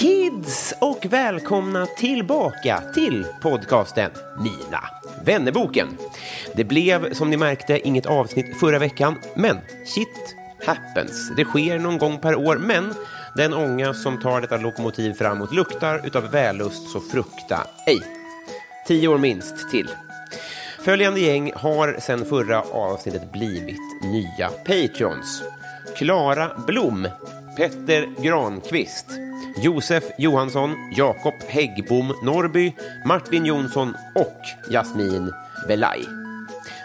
Kids och välkomna tillbaka till podcasten Mina vännerboken. Det blev som ni märkte inget avsnitt förra veckan, men shit happens. Det sker någon gång per år, men den ånga som tar detta lokomotiv framåt luktar utav vällust så frukta ej. Tio år minst till. Följande gäng har sedan förra avsnittet blivit nya Patreons. Klara Blom, Petter Granqvist, Josef Johansson, Jakob Häggbom Norby, Martin Jonsson och Jasmin Belay.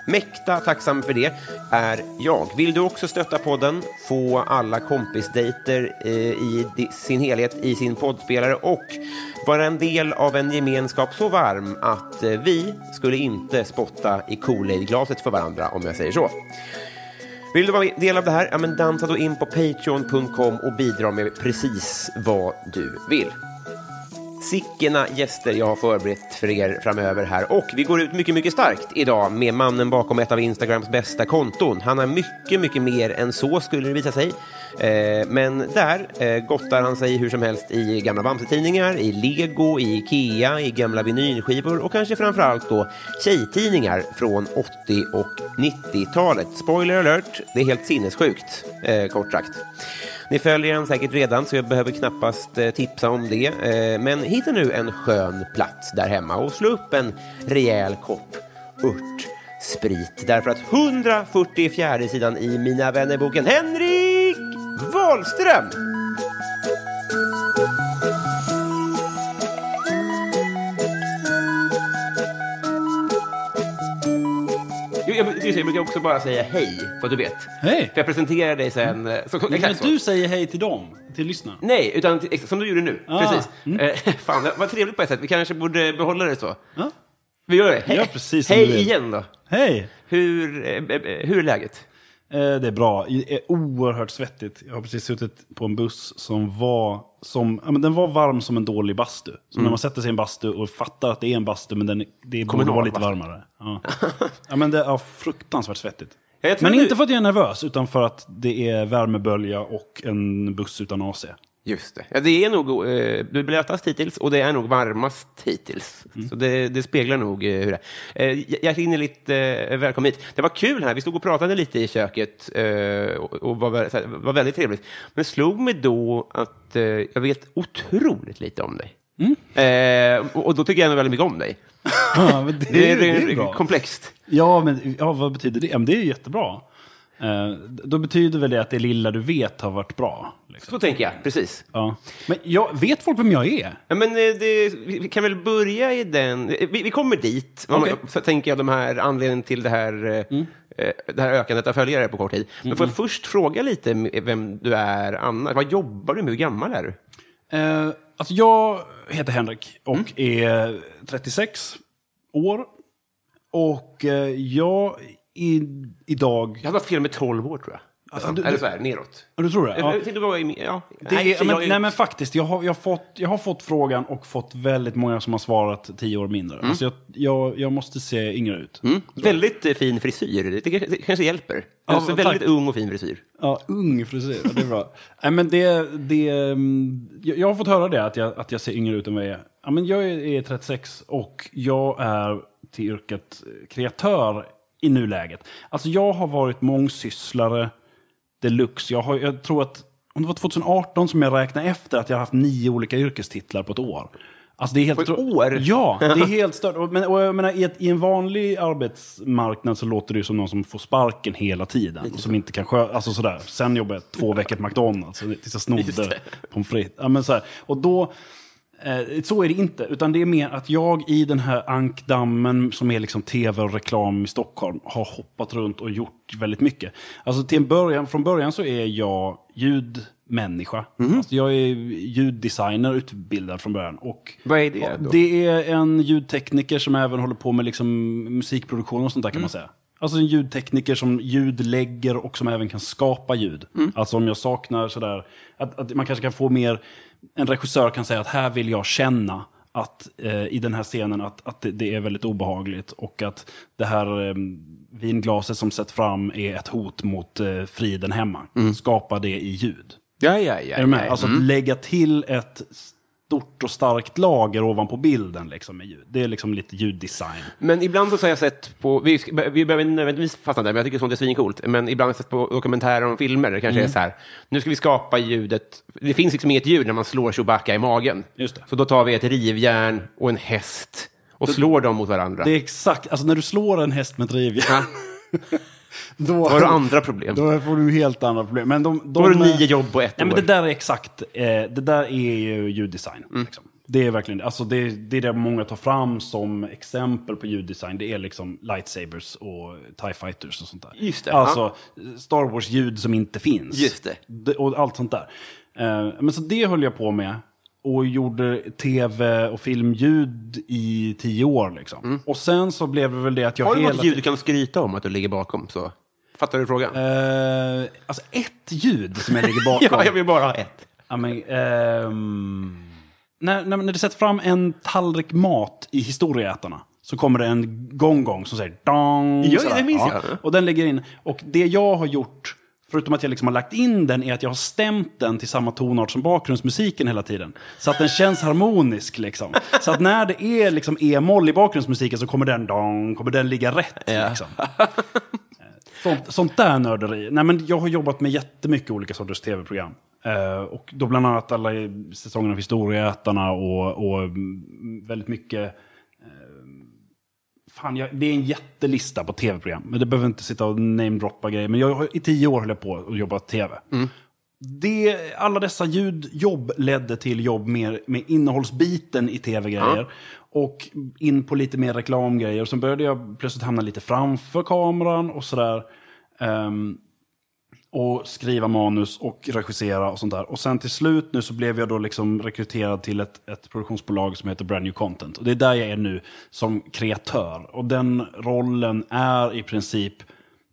Mäkta tacksam för det är jag. Vill du också stötta podden, få alla kompisdejter eh, i sin helhet i sin poddspelare och vara en del av en gemenskap så varm att eh, vi skulle inte spotta i Kool-Aid-glaset för varandra om jag säger så. Vill du vara del av det här? Ja, men dansa då in på patreon.com och bidra med precis vad du vill. Sickena gäster jag har förberett för er framöver här. Och vi går ut mycket, mycket starkt idag med mannen bakom ett av Instagrams bästa konton. Han har mycket, mycket mer än så skulle det visa sig. Eh, men där eh, gottar han sig hur som helst i gamla Bamse-tidningar, i Lego, i Ikea, i gamla vinylskivor och kanske framförallt då tjejtidningar från 80 och 90-talet. Spoiler alert, det är helt sinnessjukt, eh, kort sagt. Ni följer den säkert redan, så jag behöver knappast eh, tipsa om det. Eh, men hitta nu en skön plats där hemma och slå upp en rejäl kopp örtsprit. Därför att 144 sidan i Mina vännerboken Henrik Wahlström Jag, jag, jag brukar också bara säga hej, för att du vet. Hej! För jag presenterar dig sen. eh, Så, Men exakt så. du säger hej till dem, till lyssnarna. Nej, utan till- som du gjorde nu. Ah, Precis. Eh, fan, var trevligt på ett sätt. Vi kanske borde behålla det så. Ja. Vi gör det. Precis som Hej igen då. Hej! Hur, eh, hur är läget? Eh, det är bra. Det är oerhört svettigt. Jag har precis suttit på en buss som var, som, ja, men den var varm som en dålig bastu. Så när man sätter sig i en bastu och fattar att det är en bastu, men den, det borde vara lite varmare. Ja. ja, men det är fruktansvärt svettigt. Men du- inte för att jag är nervös, utan för att det är värmebölja och en buss utan AC. Just det. Ja, det är nog eh, du är blötast hittills och det är nog varmast hittills. Mm. Så det, det speglar nog eh, hur det är. Eh, hjärtinnerligt eh, välkommen hit. Det var kul här. Vi stod och pratade lite i köket eh, och, och var, vä- så här, var väldigt trevligt. Men det slog mig då att eh, jag vet otroligt lite om dig. Mm. Eh, och, och då tycker jag ändå väldigt mycket om dig. Ja, det, Det är, det är komplext. Ja, men ja, vad betyder det? Men det är jättebra. Eh, då betyder väl det att det lilla du vet har varit bra. Liksom. Så tänker jag, precis. Ja. Men jag, vet folk vem jag är? Ja, men eh, det, vi kan väl börja i den... eh, Vi, vi kommer dit. Mm. Så tänker jag de här anledningen till det här, eh, det här ökandet av följare på kort tid. Men får jag först fråga lite vem du är annars? Vad jobbar du med? Hur gammal är du? Eh, alltså jag heter Henrik och Mm. är 36 år. Och jag i, idag... Jag har varit fel med 12 år, tror jag. Alltså, du- eller så här, neråt. Du tror det? Jag Ja. tänkte du var i... Ja. Det Nej, är, men, jag är- nej men faktiskt, jag har, jag, har fått, jag har fått frågan och fått väldigt många som har svarat tio år mindre. Alltså jag, jag, jag måste se yngre ut. Mm. Väldigt eh, fin frisyr. Det, kanske- det kanske hjälper. Ja, alltså, väldigt tack. ung och fin frisyr. Ja, ung frisyr, ja, det är bra. nej, men det, det, mm, jag, har fått höra det, att jag, att jag ser yngre ut än vad jag är. Ja, men jag är, är 36 och jag är till yrket kreatör i nuläget. Alltså jag har varit mångsysslare deluxe. Jag, har, jag tror att, om det var 2018 som jag räknade efter, att jag har haft nio olika yrkestitlar på ett år. Alltså det är helt På ett år? Ja, det är helt stört. Men, och jag menar, i, ett, I en vanlig arbetsmarknad så låter det ju som någon som får sparken hela tiden. Och som inte kan sköta, alltså sådär. Sen jobbade jag två veckor på McDonalds tills jag snodde pommes frites. Ja, men så här. Och då, eh, så är det inte. Utan det är mer att jag i den här ankdammen som är liksom tv och reklam i Stockholm har hoppat runt och gjort väldigt mycket. Alltså till en början, från början så är jag ljudmänniska. Alltså jag är ljuddesigner utbildad från början. Och Vad är det då? det är en ljudtekniker som även håller på med liksom musikproduktion och sånt där kan man säga. Alltså en ljudtekniker som ljudlägger och som även kan skapa ljud. Alltså om jag saknar sådär, att, att man kanske kan få mer, en regissör kan säga att här vill jag känna att eh, i den här scenen att, att det, det är väldigt obehagligt och att det här eh, vinglaset som sätts fram är ett hot mot eh, friden hemma. Skapa det i ljud. Ja, ja, ja. Är du med? ja. Mm. Alltså att lägga till ett stort och starkt lager ovanpå bilden liksom med ljud. Det är liksom lite ljuddesign. Men ibland så har jag sett på, vi, vi behöver nödvändigtvis fastna där, men jag tycker sånt är svincoolt. Men ibland har jag sett på dokumentärer om filmer, det kanske Mm. är så här, nu ska vi skapa ljudet, det finns liksom inget ljud när man slår Chewbacca i magen. Just det. Så då tar vi ett rivjärn och en häst och slår dem mot varandra. Det är exakt, alltså när du slår en häst med ett rivjärn. Ja. Då, Då har du andra problem. Då får du helt andra problem. Men de, de, Då har du nio jobb på ett Nej, år. men det där är exakt, eh, det där är ju ljuddesign. Mm. Liksom. Det är verkligen alltså det. Det är det många tar fram som exempel på ljuddesign. Det är liksom lightsabers och TIE fighters och sånt där. Just det, Alltså Star Wars-ljud som inte finns. Just det. Och allt sånt där. Eh, men så det höll jag på med. Och gjorde tv och filmljud i tio år. Liksom. Och sen så blev det väl det att jag Mm. Har du hela något ljud du kan skryta om att du ligger bakom? Så. Fattar du frågan? Eh, alltså ett ljud som jag ligger bakom. ja, jag vill bara ha ett. Ja, men, ehm, när, när, när det sätts fram en tallrik mat i historieätarna så kommer det en gong-gong som säger dong. Ja, det minns jag. Och den ligger in. Och det jag har gjort, förutom att jag liksom har lagt in den, är att jag har stämt den till samma tonart som bakgrundsmusiken hela tiden. Så att den känns harmonisk liksom. Så att när det är liksom e-moll i bakgrundsmusiken så kommer den dong, kommer den ligga rätt. Liksom. Sånt, sånt där nörderi. Nej, men jag har jobbat med jättemycket olika sorters tv-program. Eh, och då bland annat alla i säsongerna av Historieätarna och, och väldigt mycket... fan, jag, det är en jättelista på tv-program. Men det behöver inte sitta och namedroppa grejer. Men jag, har- i tio år höll jag på och jobbat tv. Det, alla dessa ljudjobb ledde till jobb mer med innehållsbiten i tv-grejer. Och in på lite mer reklamgrejer. Sen började jag plötsligt hamna lite framför kameran och sådär. Ehm, och skriva manus och regissera och sånt där. Och sen till slut nu så blev jag då liksom rekryterad till ett, ett produktionsbolag som heter Brand New Content. Och det är där jag är nu som kreatör. Och den rollen är i princip...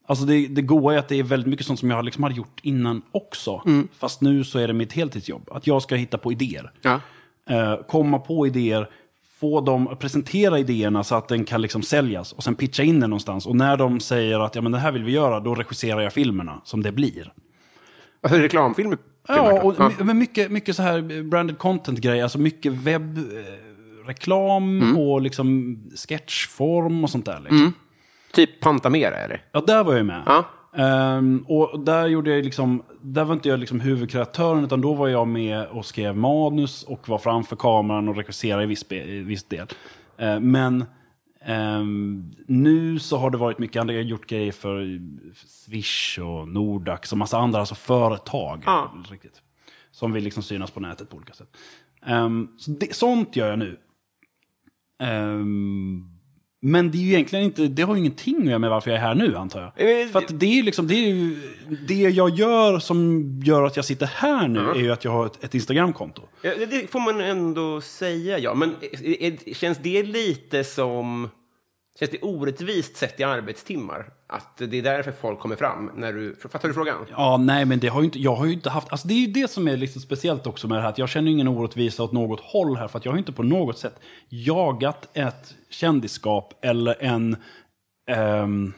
Alltså det, det goa är att det är väldigt mycket sånt som jag liksom hade gjort innan också. Fast nu så är det mitt heltidsjobb. Att jag ska hitta på idéer. Ja. Eh, komma på idéer, få dem, presentera idéerna så att den kan liksom säljas och sen pitcha in den någonstans. Och när de säger att ja, men det här vill vi göra, då regisserar jag filmerna som det blir. Alltså reklamfilmer? Ja, och Ja. men mycket, mycket så här branded content-grejer, alltså mycket webbreklam och liksom sketchform och sånt där. Liksom. Typ Pantamera, är det? Ja, där var jag med. Ja. Ehm, och där gjorde jag liksom, där var inte jag liksom huvudkreatören, utan då var jag med och skrev manus och var framför kameran och regisserade i viss, i viss del. Ehm, men ehm, nu så har det varit mycket andra, jag har gjort grejer för Swish och Nordax och massa andra, alltså företag. Ja. Riktigt, som vill liksom synas på nätet på olika sätt. Ehm, så det, sånt gör jag nu. Ehm, men det är ju egentligen inte, det har ju ingenting att göra med varför jag är här nu antar jag. Eh, För att det är liksom, det är ju, det jag gör som gör att jag sitter här nu är ju att jag har ett, ett Instagramkonto. Ja, det- det får man ändå säga, ja. Men är- är- känns det lite som... Känns det orättvist sett i arbetstimmar? Att det är därför folk kommer fram? När du, fattar du frågan? Ja, nej men det har ju inte, jag har ju inte haft, alltså det är ju det som är lite speciellt också med det här, att jag känner ingen orättvisa åt något håll här, för att jag har inte på något sätt jagat ett kändisskap eller en, ehm,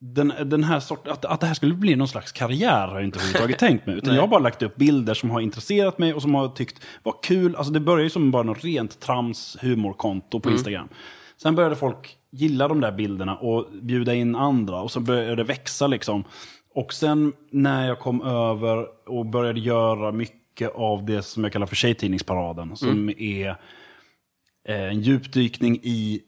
den, den här sort, att, att det här skulle bli någon slags karriär har jag inte överhuvudtaget tänkt mig. Utan jag har bara lagt upp bilder som har intresserat mig och som har tyckt var kul. Alltså det börjar ju som bara något rent trams humorkonto på Instagram. Sen började folk gilla de där bilderna och bjuda in andra. Och så började det växa liksom. Och sen när jag kom över och började göra mycket av det som jag kallar för Tjejtidningsparaden. Som är eh, en djupdykning i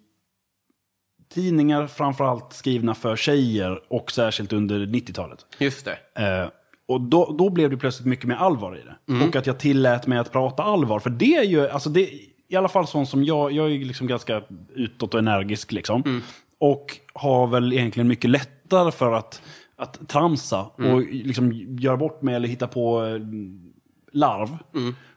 tidningar framförallt skrivna för tjejer och särskilt under 90-talet. Just det. Eh, och då, då blev det plötsligt mycket mer allvar i det. Och att jag tillät mig att prata allvar. För det är ju, alltså det, i alla fall sån som jag, jag är liksom ganska utåt och energisk liksom. Och har väl egentligen mycket lättare för att, att tramsa och liksom göra bort mig eller hitta på eh, larv.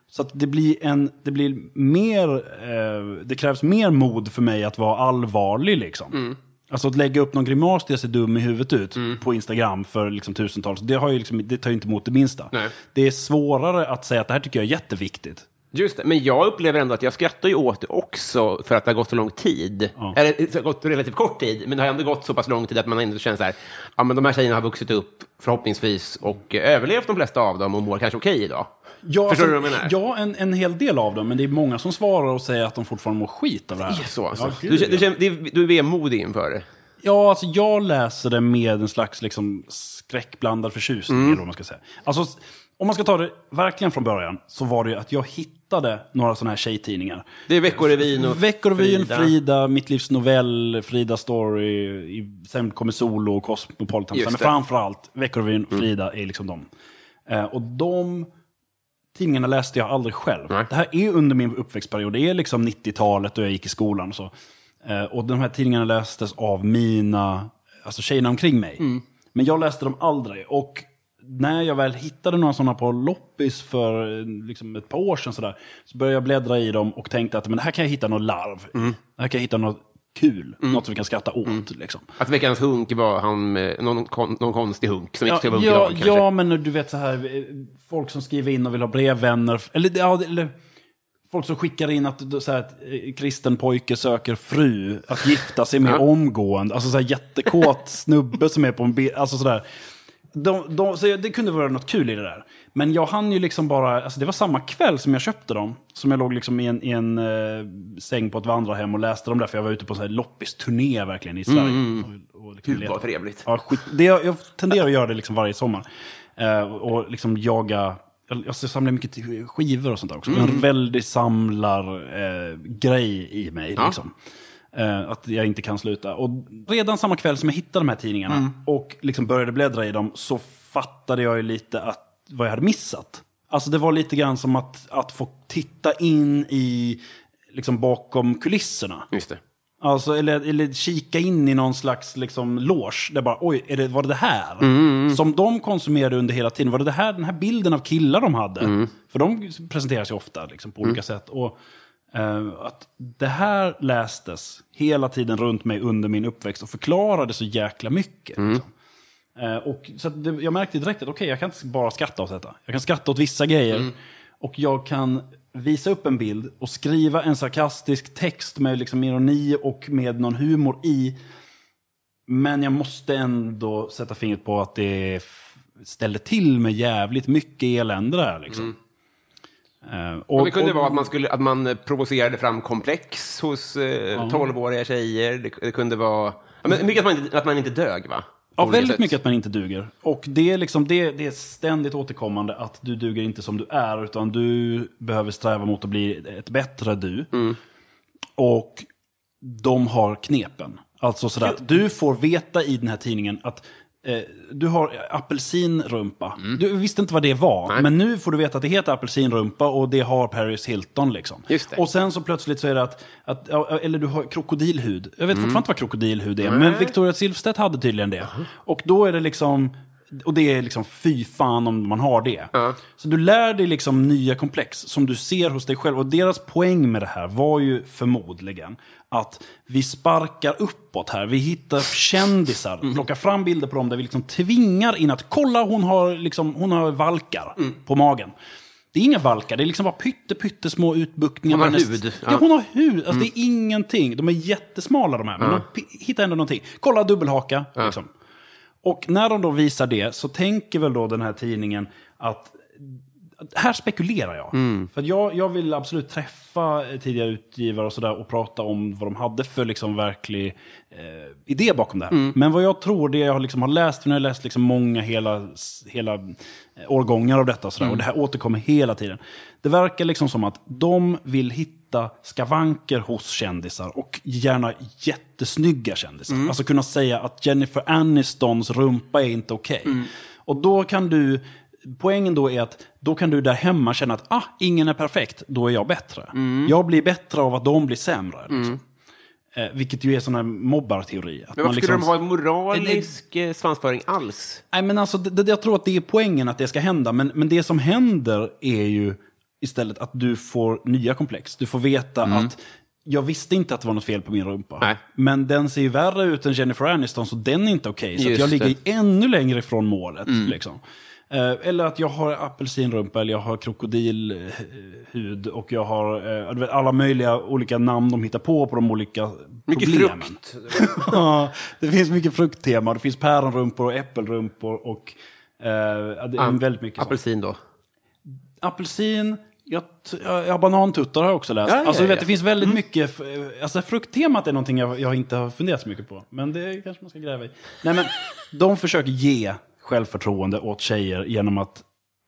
Så att det blir en, det blir mer, eh, det krävs mer mod för mig att vara allvarlig liksom. Alltså att lägga upp någon grimas där jag ser dum i huvudet ut på Instagram för liksom tusentals, det, har ju liksom, det tar ju inte emot det minsta. Nej. Det är svårare att säga att det här tycker jag är jätteviktigt. Just det, men jag upplever ändå att jag skrattar ju åt det också för att det har gått så lång tid. Ja. Eller det har gått relativt kort tid, men det har ändå gått så pass lång tid att man ändå känner så här, ja men de här tjejerna har vuxit upp förhoppningsvis och överlevt de flesta av dem och mår kanske okej idag. Ja, Förstår alltså, du vad jag menar? Ja, en, en hel del av dem, men det är många som svarar och säger att de fortfarande mår skit av det här. Så alltså. Ja, du, du, det- du är vemodig inför det. Ja, alltså jag läser det med en slags liksom, skräckblandad förtjusning. Mm. Eller vad man ska säga. Alltså, om man ska ta det verkligen från början så var det ju att jag hittade några sådana här tjejtidningar. Det är Veckorevyn och Veckorevyn, Frida. Frida. Mitt livs novell, Frida Story, sen kommer Solo och Cosmopolitan. Men. Mm. framförallt Veckorevyn, Frida är liksom de. Eh, och de tidningarna läste jag aldrig själv. Nej. Det här är under min uppväxtperiod. Det är liksom 90-talet då jag gick i skolan och så. Eh, och de här tidningarna lästes av mina, alltså tjejerna omkring mig. Mm. Men jag läste dem aldrig. Och när jag väl hittade några sådana på loppis för liksom ett par år sedan sådär, så började jag bläddra i dem och tänkte att men här kan jag hitta något larv. Mm. Här kan jag hitta något kul, något som vi kan skratta åt. Liksom. Att veckans hunk var han med någon, kon, någon konstig hunk som inte ska vara ja, kanske. ja, men du vet så här, eh, folk som skriver in och vill ha brevvänner. Eller, ja, eller folk som skickar in att, så här, eh, kristen pojke söker fru, att gifta sig med omgående. Alltså så här jättekåt snubbe som är på en bild. Alltså. De, de, så det kunde vara något kul i det där. Men jag hann ju liksom bara, alltså det var samma kväll som jag köpte dem. Som jag låg liksom i en, i en eh, säng på ett vandrarhem och läste dem där. För jag var ute på en loppisturné verkligen i Sverige. Och, och liksom Gud vad trevligt. Ja, skit, det, jag tenderar att göra det liksom varje sommar. Eh, och liksom jaga, jag, jag samlar mycket skivor och sånt där också. En väldig samlargrej eh, grej i mig. Ja. Liksom. Eh, att jag inte kan sluta. Och redan samma kväll som jag hittade de här tidningarna och liksom började bläddra i dem så fattade jag ju lite att, vad jag hade missat. Alltså det var lite grann som att, att få titta in i, liksom bakom kulisserna. Just det. Alltså, eller, eller kika in i någon slags liksom, loge. Där bara, oj, är det, var det det här? Som de konsumerade under hela tiden. Var det, det här, den här bilden av killar de hade? För de presenteras ju ofta liksom, på olika sätt. Och att det här lästes hela tiden runt mig under min uppväxt och förklarade så jäkla mycket. Liksom. Eh, och, så det, jag märkte direkt att okej, jag kan inte bara skratta åt detta. Jag kan skratta åt vissa grejer. Och jag kan visa upp en bild och skriva en sarkastisk text med liksom ironi och med någon humor i. Men jag måste ändå sätta fingret på att det ställde till med jävligt mycket elände där. Liksom. Eh, och, Och det kunde och- vara att man, skulle, att man eh, provocerade fram komplex hos eh, 12-åriga tjejer. Det, det kunde vara... Men mycket att man, inte, att man inte dög, va? Ja, väldigt sätt. mycket att man inte duger. Och det är, liksom, det, det är ständigt återkommande att du duger inte som du är, utan du behöver sträva mot att bli ett bättre du. Och de har knepen. Alltså sådär att du får veta i den här tidningen att eh, du har apelsinrumpa. Du visste inte vad det var, Mm. Nej. men nu får du veta att det heter apelsinrumpa och det har Paris Hilton. Liksom. Och sen så plötsligt så är det att, att eller du har krokodilhud. Jag vet Mm. fortfarande inte vad krokodilhud är, men Victoria Silvstedt hade tydligen det. Och då är det liksom, och det är liksom fy fan om man har det. Så du lär dig liksom nya komplex som du ser hos dig själv. Och deras poäng med det här var ju förmodligen att vi sparkar uppåt här. Vi hittar kändisar, plockar fram bilder på dem där vi liksom tvingar in att kolla hon har, liksom, hon har valkar på magen. Det är inga valkar, det är liksom bara pytte, pyttesmå utbuktningar. Hon har hennes- hud. Ja. Ja. hon har hud. Alltså, Det är ingenting. De är jättesmala de här. Men de pi- hittar ändå någonting. Kolla dubbelhaka. Liksom. Och när de då visar det så tänker väl då den här tidningen att här spekulerar jag. Mm. För jag, jag vill absolut träffa tidigare utgivare och sådär och prata om vad de hade för liksom verklig eh, idé bakom det här. Mm. Men vad jag tror, det jag liksom har läst, för nu har jag läst liksom många hela, hela eh, årgångar av detta och, sådär, Mm. och det här återkommer hela tiden. Det verkar liksom som att de vill hitta skavanker hos kändisar och gärna jättesnygga kändisar. Mm. Alltså kunna säga att Jennifer Anistons rumpa är inte okej. Mm. Och då kan du, poängen då är att då kan du där hemma känna att ah, ingen är perfekt, då är jag bättre. Mm. Jag blir bättre av att de blir sämre. Liksom. Eh, vilket ju är sån här mobbarteori. Att Men varför skulle liksom- de ha en moralisk eh, svansföring alls? Nej, men alltså, det, det, jag tror att det är poängen att det ska hända. Men, men det som händer är ju istället att du får nya komplex. Du får veta att jag visste inte att det var något fel på min rumpa. Mm. Nej. Men den ser ju värre ut än Jennifer Aniston, så den är inte okej. så att Just jag ligger det. Mm. ännu längre ifrån målet. Liksom. Eh, eller att jag har apelsinrumpa, eller jag har krokodilhud och jag har eh, vet, alla möjliga olika namn de hittar på på de olika Mycket problemen. frukt. Ja, det finns mycket frukttema. Det finns päronrumpor och äppelrumpor och eh, ja, det är väldigt mycket sånt. Apelsin då? Apelsin, jag, t- ja, banantuttar har jag också läst. Ja, ja, alltså, vet, ja. det finns väldigt mycket, f- alltså frukttemat är någonting jag, jag inte har funderat så mycket på. Men det kanske man ska gräva i. Nej men, de försöker ge självförtroende åt tjejer genom att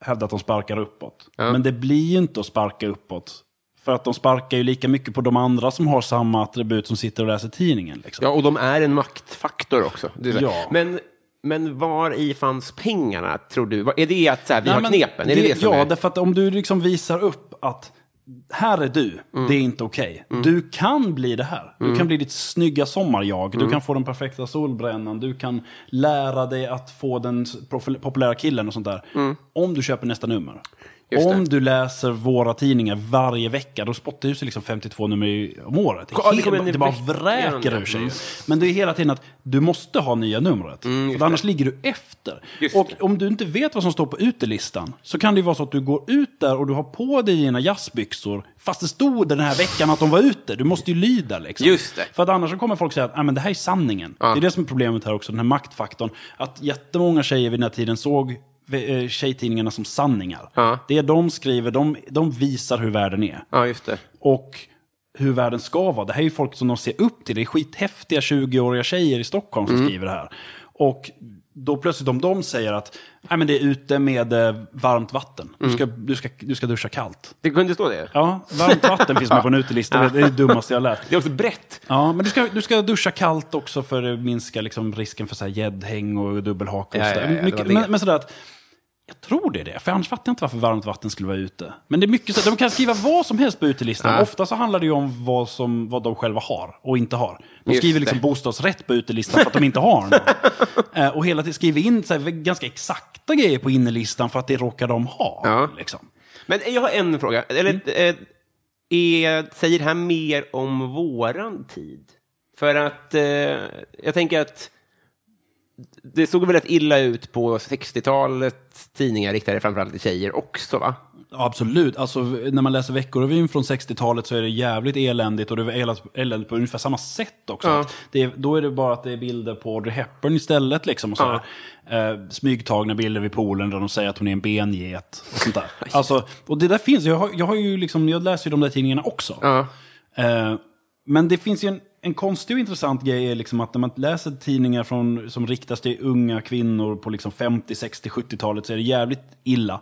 hävda att de sparkar uppåt. Ja. Men det blir ju inte att sparka uppåt. För att de sparkar ju lika mycket på de andra som har samma attribut som sitter och läser tidningen. Liksom. Ja, och de är en maktfaktor också. Det. Ja. Men, men var i fanns pengarna, tror du? Är det att så här, vi Nej, har knepen? Är det det som ja, är? därför att om du liksom visar upp att här är du, Mm. det är inte okej. Du kan bli det här. Du kan bli ditt snygga sommarjag. Mm. Du kan få den perfekta solbrännan. Du kan lära dig att få den populära killen och sånt där. Om du köper nästa nummer. Mm. Just det. Om du läser våra tidningar varje vecka, då spottar ju liksom 52 nummer om året. Det, Ja, det helt- det bara vräker ur sig. Men det är hela tiden att du måste ha nya numret. för annars ligger du efter. Mm, Just och det. om du inte vet vad som står på utelistan så kan det ju vara så att du går ut där och du har på dig dina jazzbyxor fast det stod den här veckan att de var ute. Du måste ju lyda liksom. Just det. För att annars så kommer folk säga att "Nej, men det här är sanningen. Det är det som är problemet här också, den här maktfaktorn. Att jättemånga tjejer vid den här tiden såg tjejtidningarna som sanningar. Ja. Det de skriver, de, de visar hur världen är. Ja, just det. Och hur världen ska vara. Det här är ju folk som de ser upp till. Det är skithäftiga 20-åriga tjejer i Stockholm som skriver det här. Och då plötsligt om de säger att Nej, men det är ute med eh, varmt vatten. Du, ska, du, ska, du ska duscha kallt. Det kunde stå det. Ja, varmt vatten finns med på en utelista. Det är det dummaste jag lärt. Det är också brett. Ja, men du ska, du ska duscha kallt också för att minska liksom risken för gäddhäng och dubbelhake. Och Ja, ja, ja, men, men sådär att, jag tror det är det, för annars fattar jag inte varför varmt vatten skulle vara ute. Men det är mycket så, de kan skriva vad som helst på utelistan. Ja. Ofta så handlar det ju om vad, som, vad de själva har och inte har. De Just skriver det. liksom bostadsrätt på utelistan för att de inte har någon. eh, och hela tiden skriver in så här, ganska exakta grejer på innelistan för att det råkar de ha. Ja. Liksom. Men jag har en fråga. Eller, eh, är, säger det här mer om våran tid? För att eh, jag tänker att det såg väldigt illa ut på 60-talet tidningar riktade framförallt till tjejer också, va? Ja, Absolut. Alltså, när man läser Veckorevyn från 60-talet så är det jävligt eländigt och det är eländigt- på ungefär samma sätt också. Ja. Det då är det bara att det är bilder på Audrey Hepburn istället. Liksom, och sådär. Eh, smygtagna bilder vid poolen där de säger att hon är en benget. Och, sånt där. alltså, och det där finns. Jag, har, jag, har ju liksom, jag läser ju de där tidningarna också. Ja. Eh, men det finns ju en, en konstig och intressant grej är liksom att när man läser tidningar från, som riktas till unga kvinnor på liksom 50, 60, 70-talet så är det jävligt illa.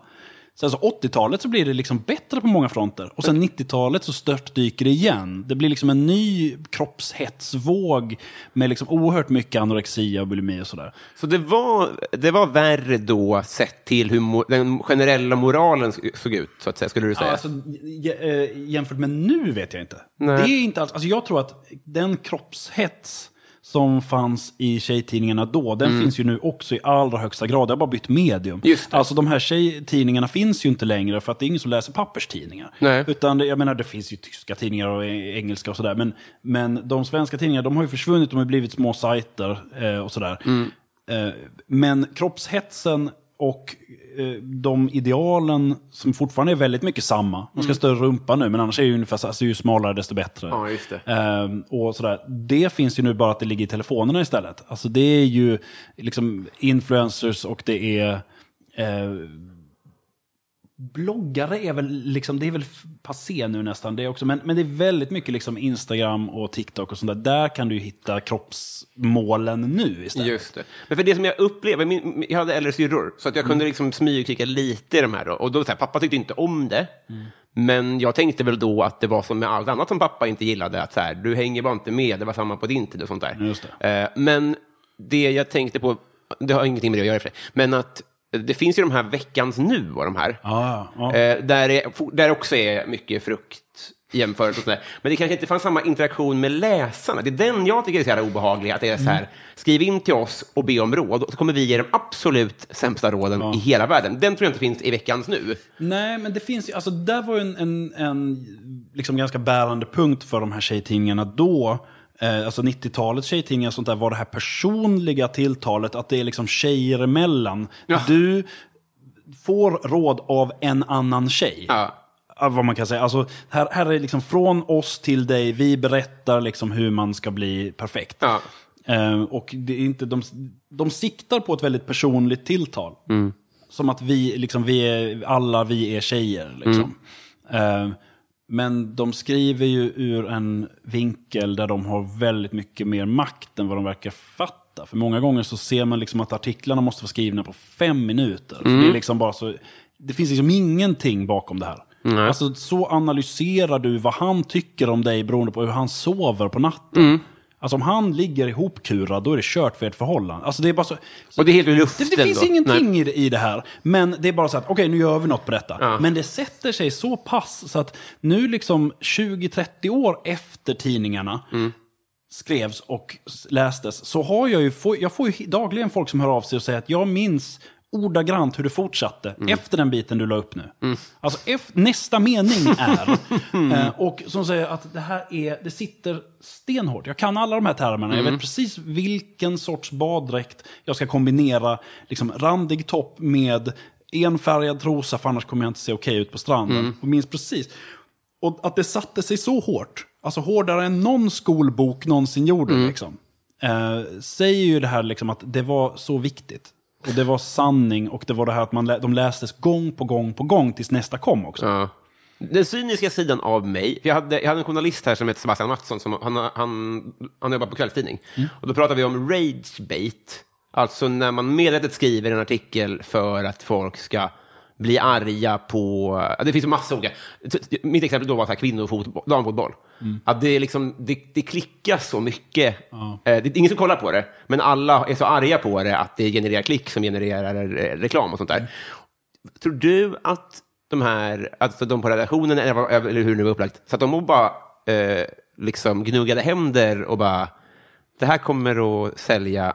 Sen så 80-talet så blir det liksom bättre på många fronter. Och sen 90-talet så störtdyker det igen. Det blir liksom en ny kroppshetsvåg med liksom oerhört mycket anorexia och bulimi och sådär. Så det var, det var värre då sett till hur den generella moralen såg ut, så att säga, skulle du säga? Alltså, eh, jämfört med nu vet jag inte. Nej. Det är inte alls, alltså jag tror att den kroppshets som fanns i tjejtidningarna då, den finns ju nu också i allra högsta grad. Det har bara bytt medium. Mm. Alltså de här tjejtidningarna finns ju inte längre för att det är ingen som läser papperstidningar. Nej. Utan jag menar, det finns ju tyska tidningar och engelska och sådär. Men, men de svenska tidningarna, de har ju försvunnit, de har blivit små sajter eh, och sådär. Mm. Eh, men kroppshetsen och eh, de idealen som fortfarande är väldigt mycket samma. Man Mm. ska ha större rumpa nu, men annars är det ju ungefär så, alltså, ju smalare desto bättre. Ja, just det. Ehm, och sådär. Det finns ju nu bara att det ligger i telefonerna istället. Alltså det är ju liksom influencers och det är eh, bloggare är väl liksom, det är väl passé nu nästan det också. Men, men det är väldigt mycket liksom Instagram och TikTok och sånt där. Där kan du hitta kroppsmålen nu istället. Just det. Men för det som jag upplever, min, jag hade äldre syrror, så att jag kunde liksom smygkika lite i de här då. Och då, så här, pappa tyckte inte om det. Men jag tänkte väl då att det var som med allt annat som pappa inte gillade, att så här, du hänger bara inte med, det var samma på din tid och sånt där. Just Eh, men det jag tänkte på, det har ingenting med det att göra i för sig, men att det finns ju de här veckans nu och de här. Ja, ja. Eh, där, är, där också är mycket frukt i jämförelse. Och sådär. Men det kanske inte fanns samma interaktion med läsarna. Det är den jag tycker är så jävla obehaglig. Att det är så här, skriv in till oss och be om råd, och så kommer vi ge de absolut sämsta råden i hela världen. Den tror jag inte finns i veckans nu. Nej, men det finns ju, alltså där var ju en, en, en liksom ganska bärande punkt för de här tjejtidningarna då. Eh, alltså 90-talets tjejtidningar och sånt där var det här personliga tilltalet, att det är liksom tjejer emellan. Ja. Du får råd av en annan tjej. Ja. Vad man kan säga. Alltså, här, här är liksom från oss till dig, vi berättar liksom hur man ska bli perfekt. Ja. Eh, och det är inte, de, de siktar på ett väldigt personligt tilltal. Som att vi, liksom, vi är, alla vi är tjejer. Liksom. Eh, men de skriver ju ur en vinkel där de har väldigt mycket mer makt än vad de verkar fatta. För många gånger så ser man liksom att artiklarna måste vara skrivna på fem minuter. För det, är liksom bara så, det finns liksom ingenting bakom det här. Alltså, så analyserar du vad han tycker om dig beroende på hur han sover på natten. Alltså om han ligger ihopkurad, då är det kört för ert förhållande. Alltså det är bara så... Och det är helt i luften Det, det finns då. ingenting Nej. i det, i det här. Men det är bara så att, okej nu gör vi något på detta. Men det sätter sig så pass så att nu liksom 20-30 år efter tidningarna Mm. skrevs och lästes, så har jag ju, jag får ju dagligen folk som hör av sig och säger att jag minns ordagrant hur det fortsatte Mm. efter den biten du la upp nu. Alltså ef- nästa mening är, eh, och som säger att det här är, det sitter stenhårt. Jag kan alla de här termerna, jag vet precis vilken sorts baddräkt jag ska kombinera, liksom randig topp med enfärgad trosa, för annars kommer jag inte se okej ut på stranden. Och minns precis. Och att det satte sig så hårt, alltså hårdare än någon skolbok någonsin gjorde, liksom, eh, säger ju det här liksom att det var så viktigt. Och det var sanning och det var det här att man lä- de lästes gång på gång på gång tills nästa kom också. Ja. Den cyniska sidan av mig, jag hade, jag hade en journalist här som heter Sebastian Mattsson, som, han, han, han jobbar på kvällstidning. Och då pratade vi om ragebait, alltså när man medvetet skriver en artikel för att folk ska bli arga på, ja, det finns massa olika, mitt exempel då var så här kvinnofotboll, damfotboll. Att det, är liksom, det, det klickas så mycket, Eh, det är ingen som kollar på det, men alla är så arga på det att det genererar klick som genererar eh, reklam och sånt där. Tror du att de här, alltså de på redaktionen, eller hur det nu var upplagt, så att de bara eh, liksom gnuggade händer och bara, det här kommer att sälja.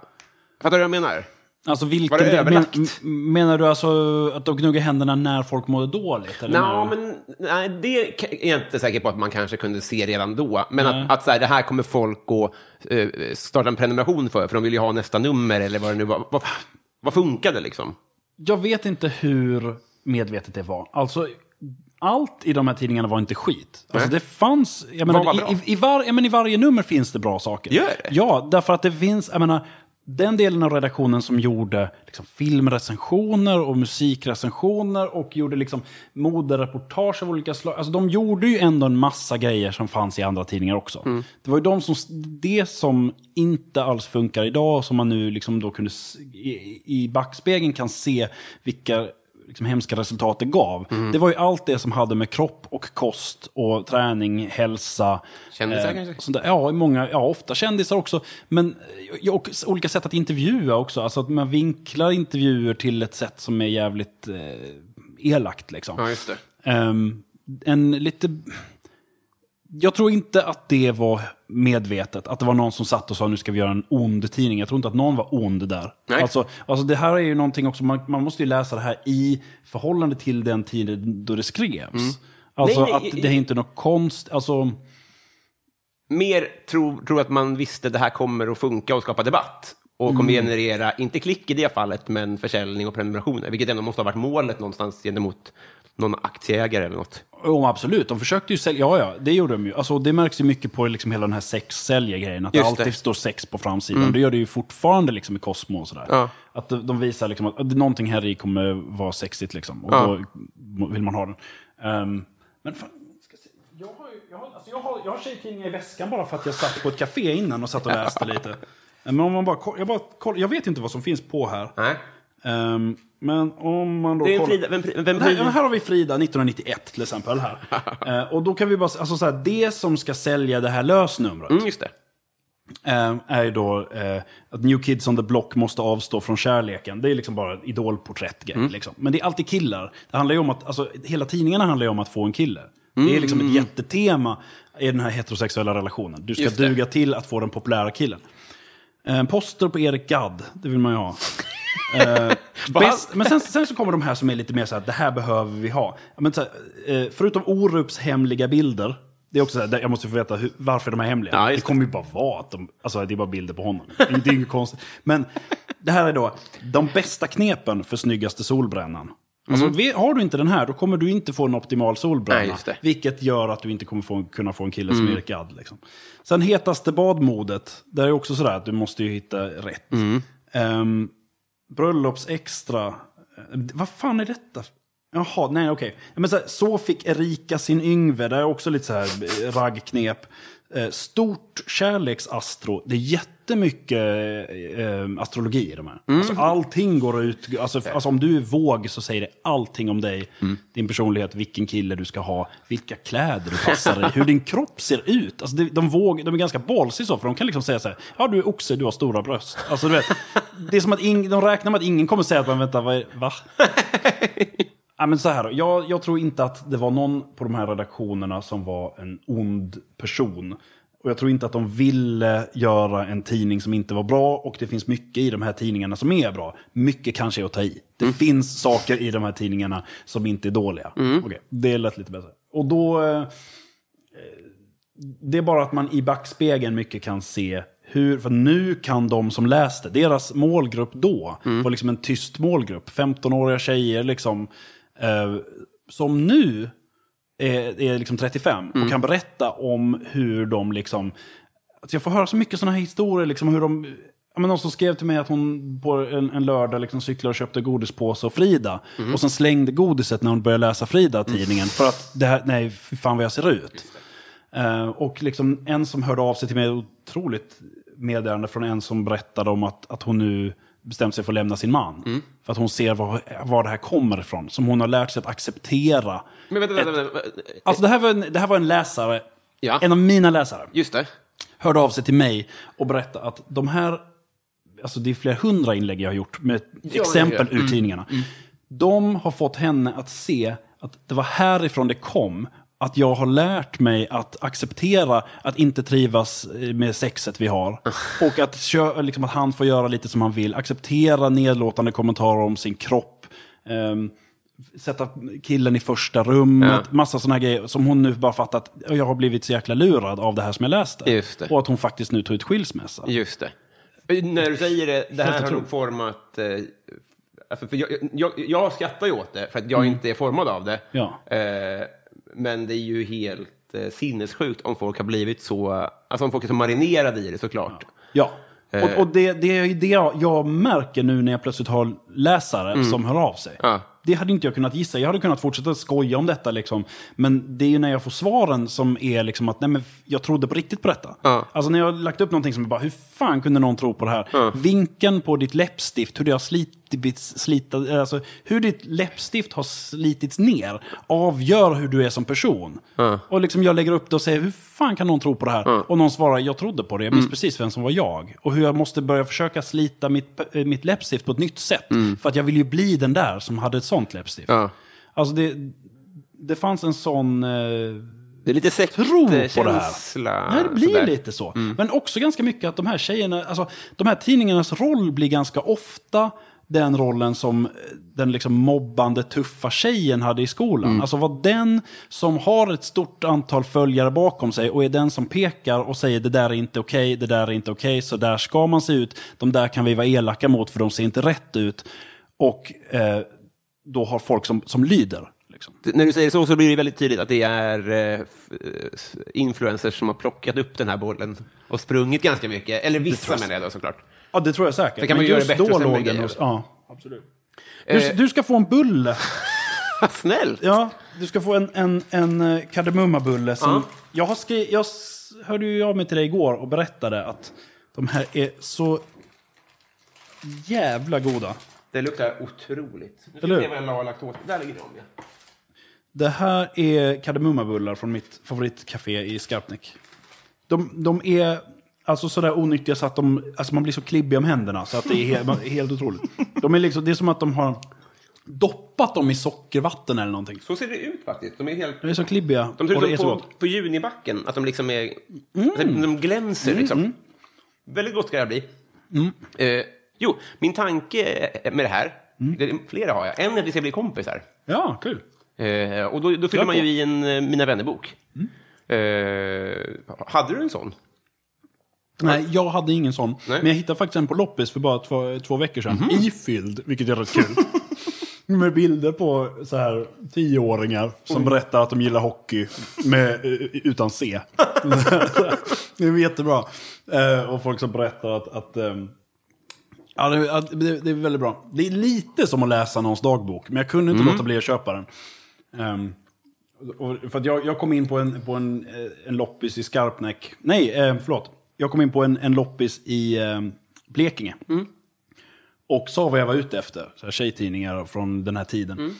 Fattar du vad jag menar? Alltså vilken Var det överlagt? men, menar du alltså att de gnuggar händerna när folk mådde dåligt? Eller Nå, men nej, det är jag inte säker på att man kanske kunde se redan då. Men att, att så här, det här kommer folk att eh, starta en prenumeration för, för de vill ju ha nästa nummer eller vad det nu var. Vad, vad funkade liksom? Jag vet inte hur medvetet det var. Alltså, allt i de här tidningarna var inte skit. Alltså, Nej. det fanns... Jag menar, var bra? i, i, var, ja, men I varje nummer finns det bra saker. Gör det? Ja, därför att det finns... Jag menar, den delen av redaktionen som gjorde liksom, filmrecensioner och musikrecensioner och gjorde liksom, modereportage av olika slag. Alltså, de gjorde ju ändå en massa grejer som fanns i andra tidningar också. Mm. Det var ju de som, det som inte alls funkar idag som man nu liksom då kunde i, i backspegeln kan se vilka liksom hemska resultat det gav. Mm. Det var ju allt det som hade med kropp och kost och träning, hälsa. Kändisar kanske? och sånt där. Ja, många, ja, ofta kändisar också. Men och olika sätt att intervjua också. Alltså att man vinklar intervjuer till ett sätt som är jävligt eh, elakt. Liksom. Ja, just det. Ehm, en lite... Jag tror inte att det var medvetet. Att det var någon som satt och sa nu ska vi göra en ond tidning. Jag tror inte att någon var ond där. Nej. Alltså, alltså det här är ju någonting också, man, man måste ju läsa det här i förhållande till den tiden då det skrevs. Alltså Nej, nej, att det är inte något konst, alltså... mer tror, tror att man visste det här kommer att funka och skapa debatt. Och Mm. kommer generera, inte klick i det fallet, men försäljning och prenumerationer. Vilket ändå måste ha varit målet någonstans gentemot någon aktieägare eller något. Jo, absolut. De försökte ju sälja, ja ja, det gjorde de ju. Alltså, det märks ju mycket på liksom hela den här sex-sälja-grejen. Att det Just alltid det. Mm. står sex på framsidan. Det gör det ju fortfarande liksom i Cosmo och sådär. Ja. Att de, visar liksom att, någonting här i kommer vara sexigt liksom. Och Ja. då vill man ha den. Ehm, men fan. Jag har, jag, har, alltså jag, har, jag har tjejtidningar i väskan bara för att jag satt på ett café innan och satt och läste lite. Men om man bara, jag, bara jag vet inte vad som finns på här. Nej. Ehm, men om man då kollar- Frida, vem, vem, vem, här, här har vi Frida 1991 till exempel. här. Eh, och då kan vi bara, alltså så här, det som ska sälja det här lösnumret Mm, just det. eh, är ju då eh, att New Kids on the Block måste avstå från kärleken. Det är liksom bara ett idolporträttgrej. Mm. Liksom. Men det är alltid killar. Det handlar ju om att, alltså, hela tidningarna handlar ju om att få en kille. Det är liksom ett jättetema i den här heterosexuella relationen. Du ska Mm. Duga till att få den populära killen. En poster på Erik Gadd, det vill man ju ha. Eh, bäst, men sen, sen så kommer de här som är lite mer så här, det här behöver vi ha. Men här, eh, förutom Orups hemliga bilder, det är också så här, jag måste få veta hur, varför de är hemliga. Ja, det kommer ju bara vara att de, alltså det är bara bilder på honom. Det är, inget konstigt. Men det här är då de bästa knepen för snyggaste solbrännan. Alltså, vi- har du inte den här, då kommer du inte få en optimal solbränna. Mm. Nej. Vilket gör att du inte kommer få, kunna få en kille som Erik Gadd. Liksom. Sen hetaste badmodet, där är också sådär att du måste ju hitta rätt. Um, bröllopsextra, vad fan är detta? Jaha, nej okej. Men så, här, så fick Erika sin Yngve, det är också lite så här eh, raggknep. Eh, stort kärleksastro, det är jättemycket eh, astrologi i de här. Alltså, allting går ut, alltså, alltså om du är våg så säger det allting om dig, din personlighet, vilken kille du ska ha, vilka kläder du passar i, hur din kropp ser ut. Alltså, det, de, våg, de är ganska ballsy så, för de kan liksom säga så här, ja du är oxe, du har stora bröst. Alltså du vet, det är som att ing, de räknar med att ingen kommer säga att man vänta, vad är, va? Ja, men så här, jag, jag tror inte att det var någon på de här redaktionerna som var en ond person. Och jag tror inte att de ville göra en tidning som inte var bra. Och det finns mycket i de här tidningarna som är bra. Mycket kanske är att ta i. Det finns saker i de här tidningarna som inte är dåliga. Okej, det lät lite bättre. Och då... Eh, det är bara att man i backspegeln mycket kan se hur, för nu kan de som läste, deras målgrupp då var liksom en tyst målgrupp. 15-åriga tjejer liksom, eh, som nu är, är liksom 35 och kan berätta om hur de liksom, alltså jag får höra så mycket sådana här historier, liksom hur de, ja, men någon som skrev till mig att hon på en, en lördag liksom cyklade och köpte godispåse och Frida. Och sen slängde godiset när hon började läsa Frida-tidningen. För att, det här, nej, fan vad jag ser ut. Eh, och liksom en som hörde av sig till mig, otroligt meddelande från en som berättade om att, att hon nu bestämt sig för att lämna sin man. För att hon ser var, var det här kommer ifrån. Som hon har lärt sig att acceptera. Men vänta, vänta, vänta. Alltså det här var en, det här var en läsare, Ja. en av mina läsare, Just det. hörde av sig till mig och berättade att de här, alltså det är flera hundra inlägg jag har gjort med exempel ja, ja. ur tidningarna. De har fått henne att se att det var härifrån det kom. Att jag har lärt mig att acceptera att inte trivas med sexet vi har. Och att, kö- liksom att han får göra lite som han vill. Acceptera nedlåtande kommentarer om sin kropp. Ehm, sätta killen i första rummet. Massa sådana grejer som hon nu bara fattat. att Jag har blivit så jäkla lurad av det här som jag läste. Och att hon faktiskt nu tog ut skilsmässa. Just det. När du säger det, det här har nog format... Eh, alltså för jag, jag, jag skrattar ju åt det för att jag inte är formad av det. Ja. Eh, men det är ju helt eh, sinnessjukt om folk har blivit så... Alltså om folk är så marinerade i det såklart. Ja. Eh. Och, och det, det är ju det jag, jag märker nu när jag plötsligt har läsare som hör av sig. Ja. Det hade inte jag kunnat gissa. Jag hade kunnat fortsätta skoja om detta. Liksom. Men det är ju när jag får svaren som är liksom att nej, men jag trodde på riktigt på detta. Ja. Alltså när jag har lagt upp någonting som är bara, hur fan kunde någon tro på det här? Vinkeln på ditt läppstift, hur det har slitits, slita, alltså, hur ditt läppstift har slitits ner avgör hur du är som person. Och liksom jag lägger upp det och säger, hur fan kan någon tro på det här? Och någon svarar, jag trodde på det, jag minns precis vem som var jag. Och hur jag måste börja försöka slita mitt, eh, mitt läppstift på ett nytt sätt. För att jag vill ju bli den där som hade ett sånt läppstift. Alltså det, det fanns en sån... Eh, Det är lite tro på det här. sektkänsla. Nej, det blir sådär. lite så. Men också ganska mycket att de här tjejerna, alltså de här tidningarnas roll blir ganska ofta den rollen som den liksom mobbande tuffa tjejen hade i skolan. Alltså vara den som har ett stort antal följare bakom sig och är den som pekar och säger det där är inte okej, det där är inte okej, så där ska man se ut, de där kan vi vara elaka mot för de ser inte rätt ut. Och eh, då har folk som, som lyder. Liksom. När du säger så så blir det väldigt tydligt att det är eh, eh, influencers som har plockat upp den här bollen och sprungit ganska mycket. Eller vissa menar jag då såklart. Ja, det tror jag säkert. Det kan man Men göra just bättre och då låg den grejer. hos... Ja, absolut. Eh. Du, du ska få en bulle. Snällt. Ja, du ska få en, en, en eh, kardemummabulle som... Ja. Jag, har skri, jag s- hörde ju av mig till dig igår och berättade att de här är så jävla goda. Det luktar otroligt. Nu Eller hur? vad jag la laktos. Där ligger de. Ja. Det här är kardemummabullar från mitt favoritcafé i Skarpnäck. De, de är alltså sådär onyttiga så att de, alltså man blir så klibbig om händerna så att det är helt, helt otroligt. De är liksom, det är som att de har doppat dem i sockervatten eller någonting. Så ser det ut faktiskt. De är helt... De är så klibbiga De ser det ut som på, på junibacken. Att de liksom är... De glänser liksom. Väldigt gott ska det här bli. Eh, jo, min tanke med det här, det är, flera har jag. En är att vi ska bli kompisar. Ja, kul. Eh, och då, då fyller man ju i en eh, Mina vänner-bok. Eh, hade du en sån? Nej, jag hade ingen sån. Nej. Men jag hittade faktiskt en på loppis för bara två, två veckor sedan. Ifylld, vilket är rätt kul. med bilder på så här tioåringar som berättar att de gillar hockey med, eh, utan C. det är jättebra. Eh, och folk som berättar att... att ehm, Ja, det, det, är väldigt bra. Det är lite som att läsa någons dagbok, men jag kunde inte låta bli att köpa den. Och, för jag, jag kom in på en, på en, eh, en loppis i Skarpnäck. Nej, eh, förlåt. Jag kom in på en, en loppis i eh, Blekinge. Och sa vad jag var ute efter. Så här tjejtidningar från den här tiden.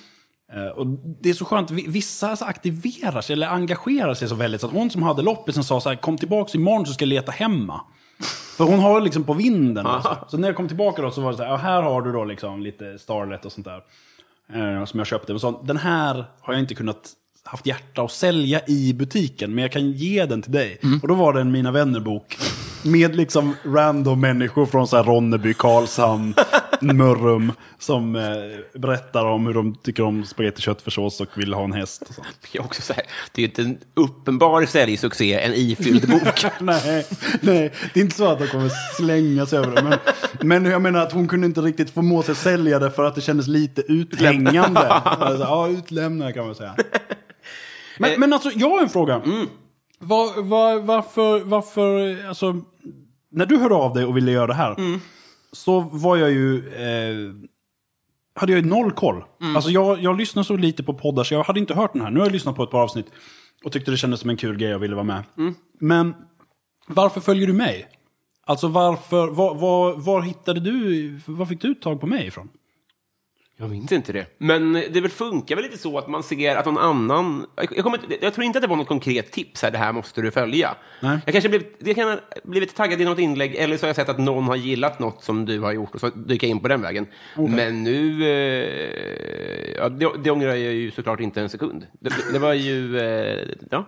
Eh, och det är så skönt, vi- vissa aktiverar sig eller engagerar sig så väldigt. Så att hon som hade loppisen sa så här, kom tillbaka imorgon så ska jag leta hemma. För hon har liksom på vinden. Alltså. Så när jag kom tillbaka då så var det så här, här har du då liksom lite Starlet och sånt där. Eh, som jag köpte. Och så, den här har jag inte kunnat haft hjärta att sälja i butiken, men jag kan ge den till dig. Och då var det en Mina Vänner-bok. Med liksom random människor från så här Ronneby, Karlshamn, Mörrum. Som eh, berättar om hur de tycker om spagetti köttfärssås och vill ha en häst. Och sånt. Det är också så här, det är inte en uppenbar säljsuccé, en ifylld bok. nej, nej, det är inte så att de kommer slänga sig över det. Men, men jag menar att hon kunde inte riktigt förmå sig sälja det för att det kändes lite alltså, ja, utlämnande kan man säga. Men, men alltså, jag har en fråga. Var, var, varför, varför, alltså, när du hörde av dig och ville göra det här, så var jag ju, eh, hade jag ju noll koll. Alltså jag, jag lyssnar så lite på poddar så jag hade inte hört den här. Nu har jag lyssnat på ett par avsnitt och tyckte det kändes som en kul grej och ville vara med. Men varför följer du mig? Alltså varför, var, var, var hittade du, var fick du tag på mig ifrån? Jag minns inte det. Men det väl funkar väl lite så att man ser att någon annan... Jag, kommer, jag tror inte att det var något konkret tips här, det här måste du följa. Nej. Jag kanske blivit, jag kan ha blivit taggad i något inlägg, eller så har jag sett att någon har gillat något som du har gjort och så dyker jag in på den vägen. Men nu... Eh, ja, det, det ångrar jag ju såklart inte en sekund. Det, det var ju... Eh, ja.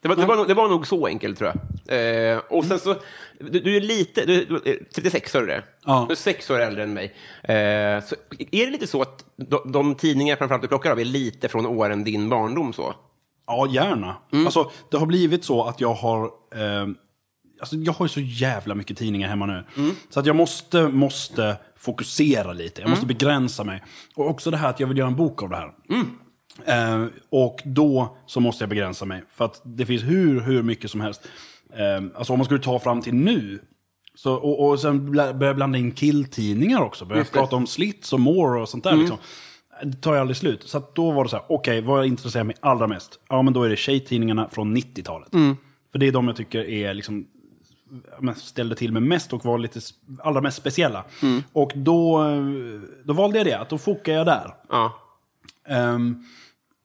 Det var, det, var, det var nog så enkelt, tror jag. Eh, och sen så, du, du är lite, du, du är 36 år är det? Ja. Du är sex år äldre än mig. Eh, så är det lite så att de, de tidningar framförallt du plockar av är lite från åren din barndom så? Ja, gärna. Alltså, det har blivit så att jag har... Eh, alltså, jag har ju så jävla mycket tidningar hemma nu. Så att jag måste, måste fokusera lite. Jag måste begränsa mig. Och också det här att jag vill göra en bok av det här. Eh, och då så måste jag begränsa mig. För att det finns hur, hur mycket som helst. Eh, alltså om man skulle ta fram till nu. Så, och, och sen börja blanda in killtidningar också. Börja prata om slits och more och sånt där. Liksom. Det tar ju aldrig slut. Så då var det så här, okej, vad intresserar mig allra mest? Ja, men då är det tjejtidningarna från 90-talet. För det är de jag tycker är liksom ställde till med mest och var lite allra mest speciella. Och då, eh, då valde jag det, att då fokar jag där. Ja. Ehm,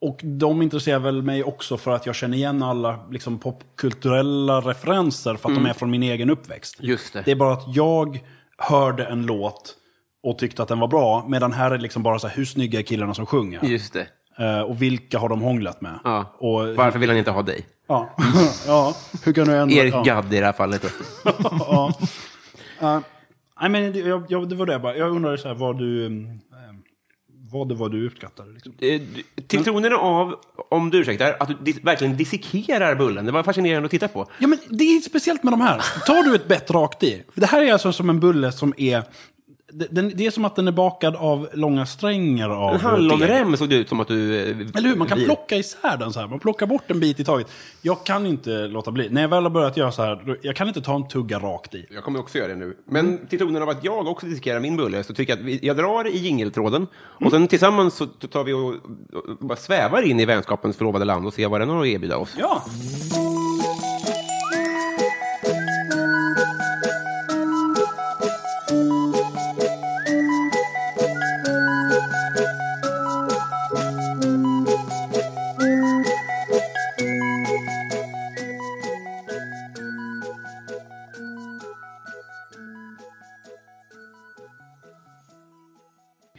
och de intresserar väl mig också för att jag känner igen alla liksom, popkulturella referenser för att de är från min egen uppväxt. Just det. Det är bara att jag hörde en låt och tyckte att den var bra, medan här är det liksom bara så här, hur snygga är killarna som sjunger? Just det. Eh, och vilka har de hånglat med? Ja. Och, Varför vill han inte ha dig? Ja. ja, hur kan du ändra? Erik ja. Gadd i det här fallet. Ja. Nej, men det, jag, jag, det var det bara. Jag undrade så här, vad du... mm, eh, vad det var du uppskattade. Liksom. Eh, Till tronen av, om du ursäktar, att du dis- verkligen dissekerar bullen. Det var fascinerande att titta på. Ja, men det är speciellt med de här. Tar du ett bett rakt i. För det här är alltså som en bulle som är... det- den, det är som att den är bakad av långa strängar av En hallonrem såg det ut som att du... eh, Eller hur? Man kan plocka isär den så här. Man plockar bort en bit i taget. Jag kan inte låta bli. När jag väl har börjat göra så här, jag kan inte ta en tugga rakt i. Jag kommer också göra det nu. Men till tonen av att jag också dissekerar min bulle så tycker jag att vi, jag drar i jingeltråden och sen tillsammans så tar vi och, och bara svävar in i vänskapens förlovade land och ser vad den har att erbjuda oss. Ja.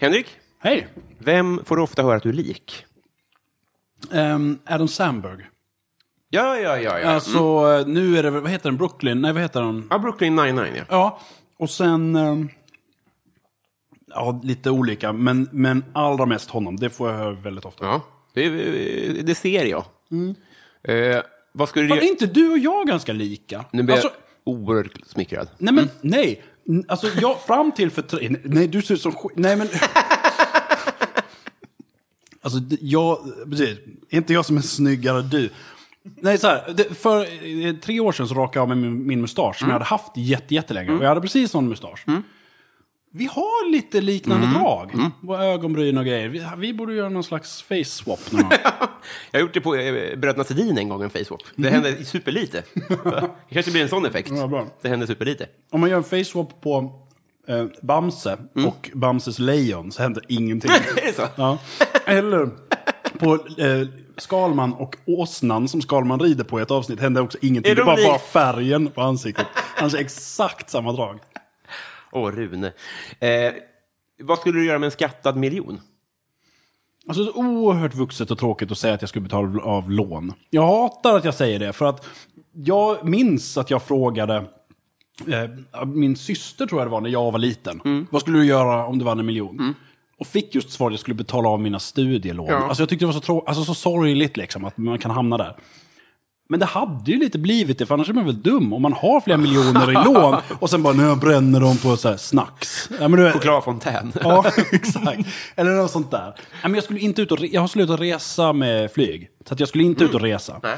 Henrik, Hej! vem får du ofta höra att du är lik? Um, Adam Sandberg. Ja, ja, ja. ja. Alltså, Mm. nu är det, vad heter den? Brooklyn? Nej, vad heter den? ja Brooklyn 99, ja. Ja, och sen... ehm, ja, lite olika, men, men allra mest honom. Det får jag höra väldigt ofta. ja. Det, det ser jag. Eh, vad skulle Fan, du är inte du och jag ganska lika? Nu blir alltså, jag oerhört smickrad. nej, men nej. Alltså, jag, fram till för tre... Nej, du ser ut som skit. Nej, men... Alltså, jag... Precis. Inte jag som är snyggare än du? Nej, så här. För eh, tre år sedan så rakade jag av med min, min mustasch som jag hade haft jätte, jättelänge. Och jag hade precis sån mustasch. Vi har lite liknande drag. Våra ögonbryn och grejer. Vi, vi borde göra någon slags face swap. Jag har gjort det på eh, Bröderna Sedin en gång, en facewap. Det hände superlite. det kanske blir en sån effekt. Ja. Det hände superlite. Om man gör en face swap på eh, Bamse och Bamses lejon så händer ingenting. Ja. Eller på eh, Skalman och åsnan som Skalman rider på i ett avsnitt händer också ingenting. Är Det är de bara, bara färgen på ansiktet. Han har exakt samma drag. Åh, Rune. Eh, vad skulle du göra med en skattad miljon? Alltså det är oerhört vuxet och tråkigt att säga att jag skulle betala av lån. Jag hatar att jag säger det, för att jag minns att jag frågade eh, min syster, tror jag det var, när jag var liten. Vad skulle du göra om du vann en miljon? Och fick just svaret att jag skulle betala av mina studielån. Ja. Alltså jag tyckte det var så, trå- alltså så sorgligt liksom, att man kan hamna där. Men det hade ju lite blivit det, för annars är man väl dum om man har flera miljoner i lån och sen bara, nu bränner dem på så här snacks. Ja, men du, Chokladfontän. Ja, exakt. Eller något sånt där. Nej, men jag, skulle inte ut och re- jag har slutat resa med flyg. Så att jag skulle inte ut och resa. Nej.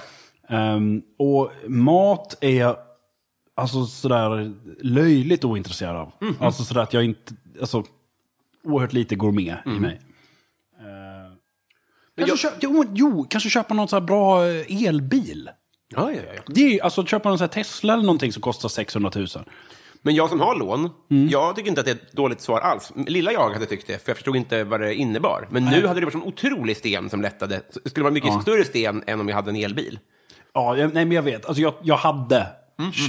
Ehm, och mat är jag alltså, sådär löjligt ointresserad av. Alltså sådär att jag inte... Alltså, oerhört lite gourmet i mig. Kanske, köp, jo, jo, kanske köpa någon här bra eh, elbil. Ja, ja, ja. Det är, alltså köpa någon här Tesla eller någonting som kostar 600 000. Men jag som har lån, jag tycker inte att det är ett dåligt svar alls. Lilla jag hade tyckt det, för jag förstod inte vad det innebar. Men nu hade det varit en otrolig sten som lättade. Det skulle vara mycket större sten än om jag hade en elbil. Ja, jag, nej men jag vet. Alltså jag, jag, hade,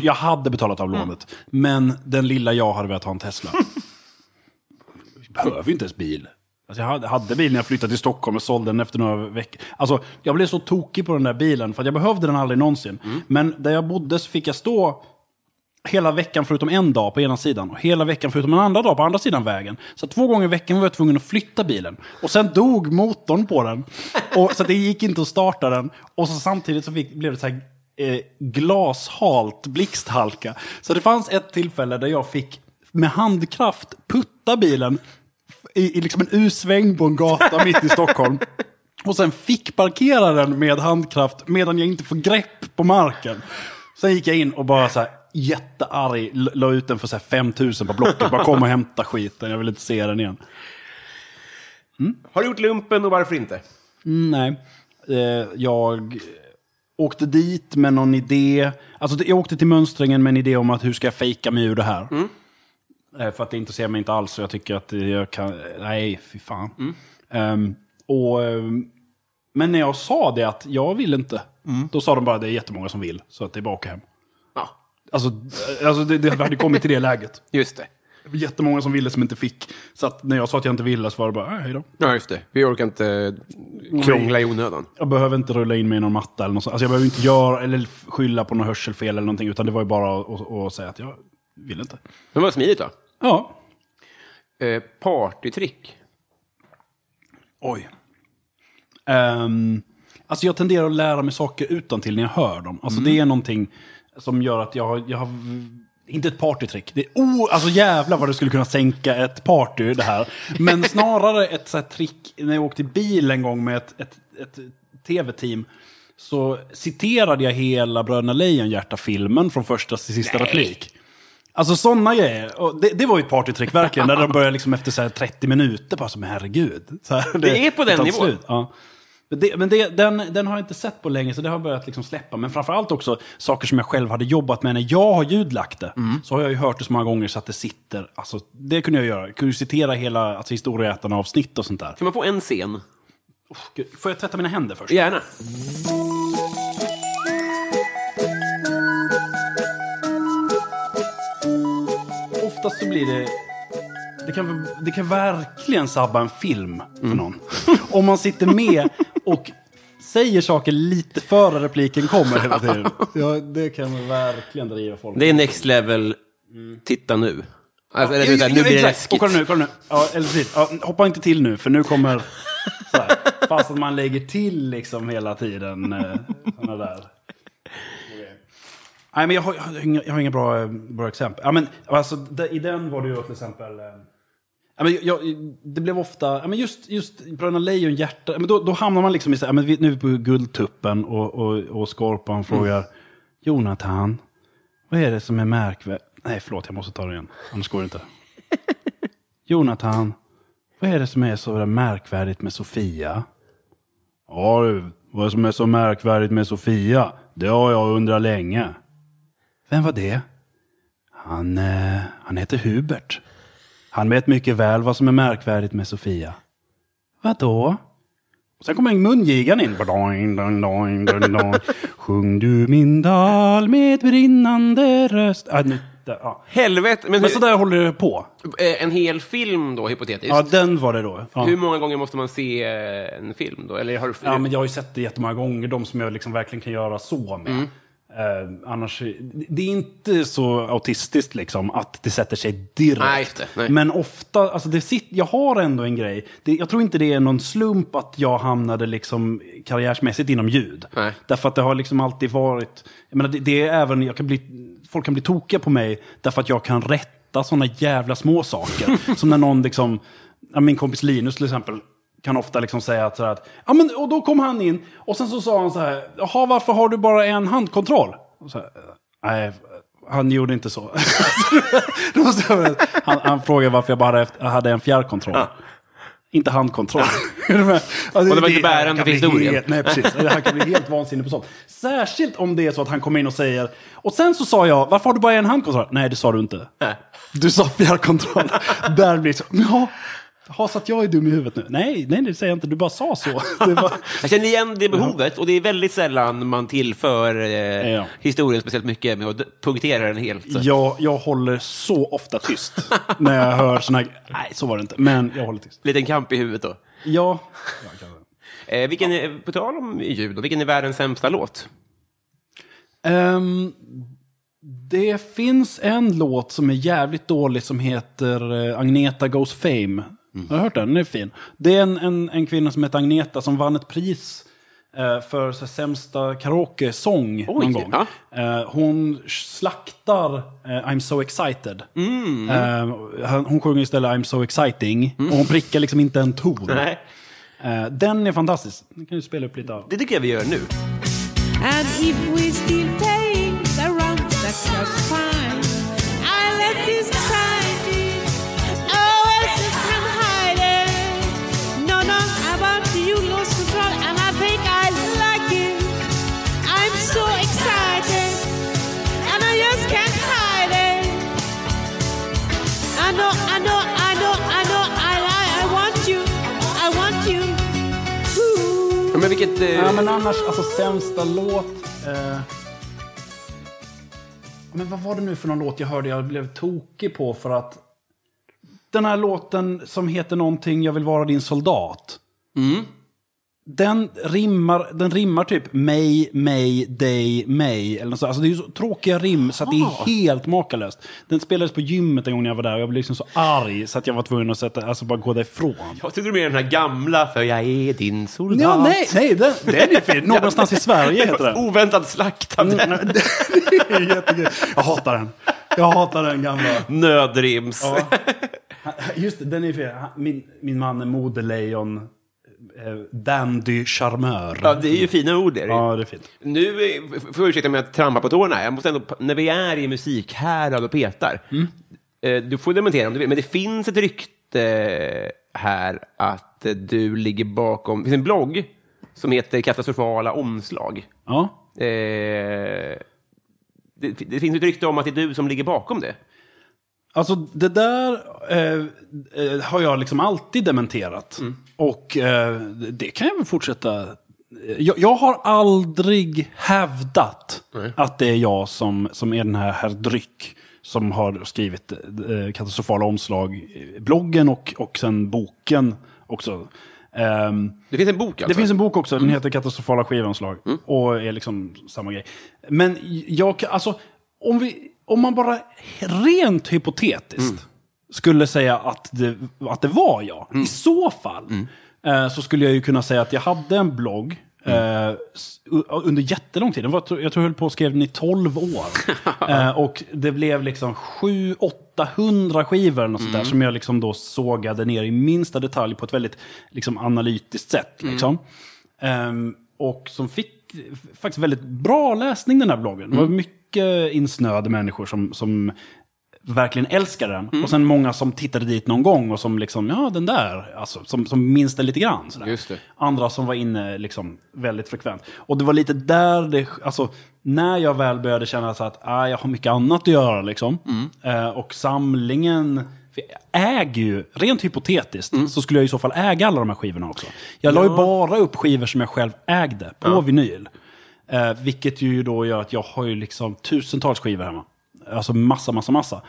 jag hade betalat av lånet. Men den lilla jag hade velat ha en Tesla. jag behöver inte ens bil. Alltså jag hade, bilen bil när jag flyttade till Stockholm och sålde den efter några veckor. Alltså jag blev så tokig på den där bilen för att jag behövde den aldrig någonsin. Men där jag bodde så fick jag stå hela veckan förutom en dag på ena sidan och hela veckan förutom en andra dag på andra sidan vägen. Så två gånger i veckan var jag tvungen att flytta bilen. Och sen dog motorn på den. Och, så det gick inte att starta den. Och så samtidigt så fick, blev det så här eh, glashalt blixthalka. Så det fanns ett tillfälle där jag fick med handkraft putta bilen i, i liksom en U-sväng på en gata mitt i Stockholm. Och sen fick parkera den med handkraft medan jag inte får grepp på marken. Sen gick jag in och bara så här jättearg la ut den för så här 5 000 på Blocket. Bara kom och hämta skiten, jag vill inte se den igen. Har du gjort lumpen och varför inte? Mm, nej, eh, jag åkte dit med någon idé. Alltså jag åkte till mönstringen med en idé om att hur ska jag fejka mig ur det här. Eh, för att det intresserar mig inte alls och jag tycker att jag kan... Nej, fy fan. Ehm, och, ehm, men när jag sa det att jag vill inte, då sa de bara att det är jättemånga som vill. Så att det är bara att åka hem. Ja, Alltså, eh, alltså det, det hade kommit till det läget. just det. Jättemånga som ville som inte fick. Så att när jag sa att jag inte ville så var det bara, hej då. Ja, just det. Vi orkar inte krångla i onödan. Jag behöver inte rulla in mig i någon matta eller något sånt. Alltså jag behöver inte göra eller skylla på något hörselfel eller någonting. Utan det var ju bara att, att, att säga att jag vill inte. Men vad smidigt då. Ja. Eh, partytrick. Oj. Um, alltså jag tenderar att lära mig saker utan till när jag hör dem. Alltså det är någonting som gör att jag jag har inte ett partytrick. Det är oh, alltså jävlar vad det skulle kunna sänka ett party det här. Men snarare ett så här trick när jag åkte bil en gång med ett, ett, ett tv-team. Så citerade jag hela Bröderna Lejonhjärta-filmen från första till sista replik. Alltså sådana grejer. Och det, det var ju ett partytrick verkligen. När de började liksom efter så här 30 minuter bara som herregud. Så här, Det är på den nivån. Ja. Men, det, men det, den, den har jag inte sett på länge så det har börjat liksom släppa. Men framförallt också saker som jag själv hade jobbat med när jag har ljudlagt det. Mm. Så har jag ju hört det så många gånger så att det sitter. Alltså, det kunde jag göra. Jag kunde citera hela alltså, historieätarna-avsnitt och sånt där. Kan man få en scen? Gud, Får jag tvätta mina händer först? Gärna. Oftast så blir det... Det kan, det kan verkligen sabba en film för någon. Om man sitter med och säger saker lite före repliken kommer hela tiden. Ja, det kan verkligen driva folk. Det är next level. Titta nu. Alltså, eller, Ja, ja, nu blir det läskigt. Och kolla nu, kolla nu. Ja, eller precis. Ja, hoppa inte till nu, för nu kommer... Så här. Fast att man lägger till liksom hela tiden eh, såna där. Nej, men jag har, jag har inga, jag har inga bra, eh, bra exempel. Ja, men, alltså, det, I den var det ju till exempel... eh, Ja, men jag, det blev ofta, ja, men just, just Bröderna Lejonhjärta, ja, men då, då hamnar man liksom i så här, ja, men vi, nu är vi på Guldtuppen och, och, och Skorpan frågar Jonathan, vad är det som är märkvärdigt? Nej, förlåt, jag måste ta det igen, annars går det inte. Jonathan, vad är det som är så märkvärdigt med Sofia? Ja, du, vad som är så märkvärdigt med Sofia, det har jag undrat länge. Vem var det? Han, eh, han heter Hubert. Han vet mycket väl vad som är märkvärdigt med Sofia. Vadå? Sen kommer en mungigan in. Sjung du min dal med brinnande röst. Ah, nu, där, ja. Helvete. Men, Men så där håller det på. eh, en hel film då, hypotetiskt. Ja, den var det då. Ja. Hur många gånger måste man se eh, en film då? Eller har du... Ja, men jag har ju sett det jättemånga gånger, de som jag liksom verkligen kan göra så med. Eh, annars, det är inte så autistiskt liksom att det sätter sig direkt. Nej. Nej. Men ofta, alltså det sit, jag har ändå en grej. Det, jag tror inte det är någon slump att jag hamnade liksom karriärsmässigt inom ljud. Nej. Därför att det har liksom alltid varit, jag menar det, det är även, jag kan bli, folk kan bli tokiga på mig därför att jag kan rätta sådana jävla små saker. som när någon liksom, min kompis Linus till exempel, kan ofta liksom säga att, så här att ja, men, och då kom han in och sen så sa han så här, jaha varför har du bara en handkontroll? Här, Nej, han gjorde inte så. Han, han frågade varför jag bara hade- en fjärrkontroll. Inte handkontroll. Alltså, Och det var inte bärande för historien. Helt, nej, precis. Det här kan bli helt vansinnig på sånt. Särskilt om det är så att han kommer in och säger, och sen så sa jag, varför har du bara en handkontroll? Nej, det sa du inte. Nej. Du sa fjärrkontroll. Där blir det så, ja, har så att jag är dum i huvudet nu? Nej, nej, det säger jag inte. Du bara sa så. Var, Jag känner igen det behovet och det är väldigt sällan man tillför eh, Ja. historien speciellt mycket med att punktera den helt. Så. jag, jag håller så ofta tyst när jag hör såna här, nej så var det inte, men jag håller tyst. Liten kamp i huvudet då. Ja, Eh, vilken är, på tal om ljud, vilken är världens sämsta låt? Ehm, det finns en låt som är jävligt dålig som heter eh, Agneta Goes Fame. Har du hört den? Den är fin. Det är en, en, en kvinna som heter Agneta som vann ett pris eh, för så sämsta karaoke-sång någon gång. ja. Eh, hon slaktar eh, I'm so excited. Eh, han- hon sjunger istället I'm so exciting. Och hon prickar liksom inte en ton. Nej. Eh, den är fantastisk. Den kan du spela upp lite av. Det tycker jag vi gör nu. Vilket... Eh, Ja, men annars, alltså sämsta låt. Eh... Men vad var det nu för någon låt jag hörde jag blev tokig på för att... Den här låten som heter någonting Jag vill vara din soldat. Den rimmar, den rimmar typ mig, mig, dig, mig. Eller något sånt. Alltså det är ju så tråkiga rim så att det är helt makalöst. Den spelades på gymmet en gång när jag var där och jag blev liksom så arg så att jag var tvungen att sätta, alltså bara gå därifrån. jag tyckte du menade den här gamla, för jag är din soldat. Ja, nej, nej, den, den är fin. Någonstans i Sverige heter den. Oväntat slaktad. Mm, det är jättekul. Jag hatar den. Jag hatar den gamla. Nödrims. Ja. Just det, den är fel. Min, min man är modelejon. Eh, dandy charmör. Ja, det är ju fina ord det. Ja, det är fint. Nu eh, får jag ursäkta om jag trampar på tårna. Jag måste ändå, när vi är i musikhärad och petar, Mm. eh, du får dementera om du vill, men det finns ett rykte här att du ligger bakom, det finns en blogg som heter Katastrofala omslag. Ja. Eh, det, det finns ett rykte om att det är du som ligger bakom det. Alltså det där eh, har jag liksom alltid dementerat. Och eh, det kan jag väl fortsätta. Jag, jag har aldrig hävdat att det är jag som, som är den här herr Dryck som har skrivit eh, katastrofala omslag, bloggen och, och sen boken också. Ehm, Det finns en bok alltså? det finns en bok också, den heter Katastrofala skivomslag. Och är liksom samma grej. Men jag alltså, om, vi, om man bara rent hypotetiskt skulle säga att det, att det var jag, i så fall, eh, så skulle jag ju kunna säga att jag hade en blogg eh, s- u- under jättelång tid. Jag tror jag höll på och skrev den i 12 år. eh, och det blev liksom 700-800 skivor eller något sånt där, som jag liksom då sågade ner i minsta detalj på ett väldigt liksom, analytiskt sätt. Liksom. Ehm, och som fick faktiskt väldigt bra läsning den här bloggen. Det var mycket insnöade människor som, som verkligen älskade den. Och sen många som tittade dit någon gång och som liksom, ja den där, alltså, som, som minns det lite grann. Andra som var inne liksom väldigt frekvent. Och det var lite där det, alltså när jag väl började känna så att ah, jag har mycket annat att göra liksom. Eh, och samlingen, äger ju, rent hypotetiskt, så skulle jag i så fall äga alla de här skivorna också. Jag la ju bara upp skivor som jag själv ägde på vinyl. Eh, vilket ju då gör att jag har ju liksom tusentals skivor hemma. Alltså massa, massa, massa.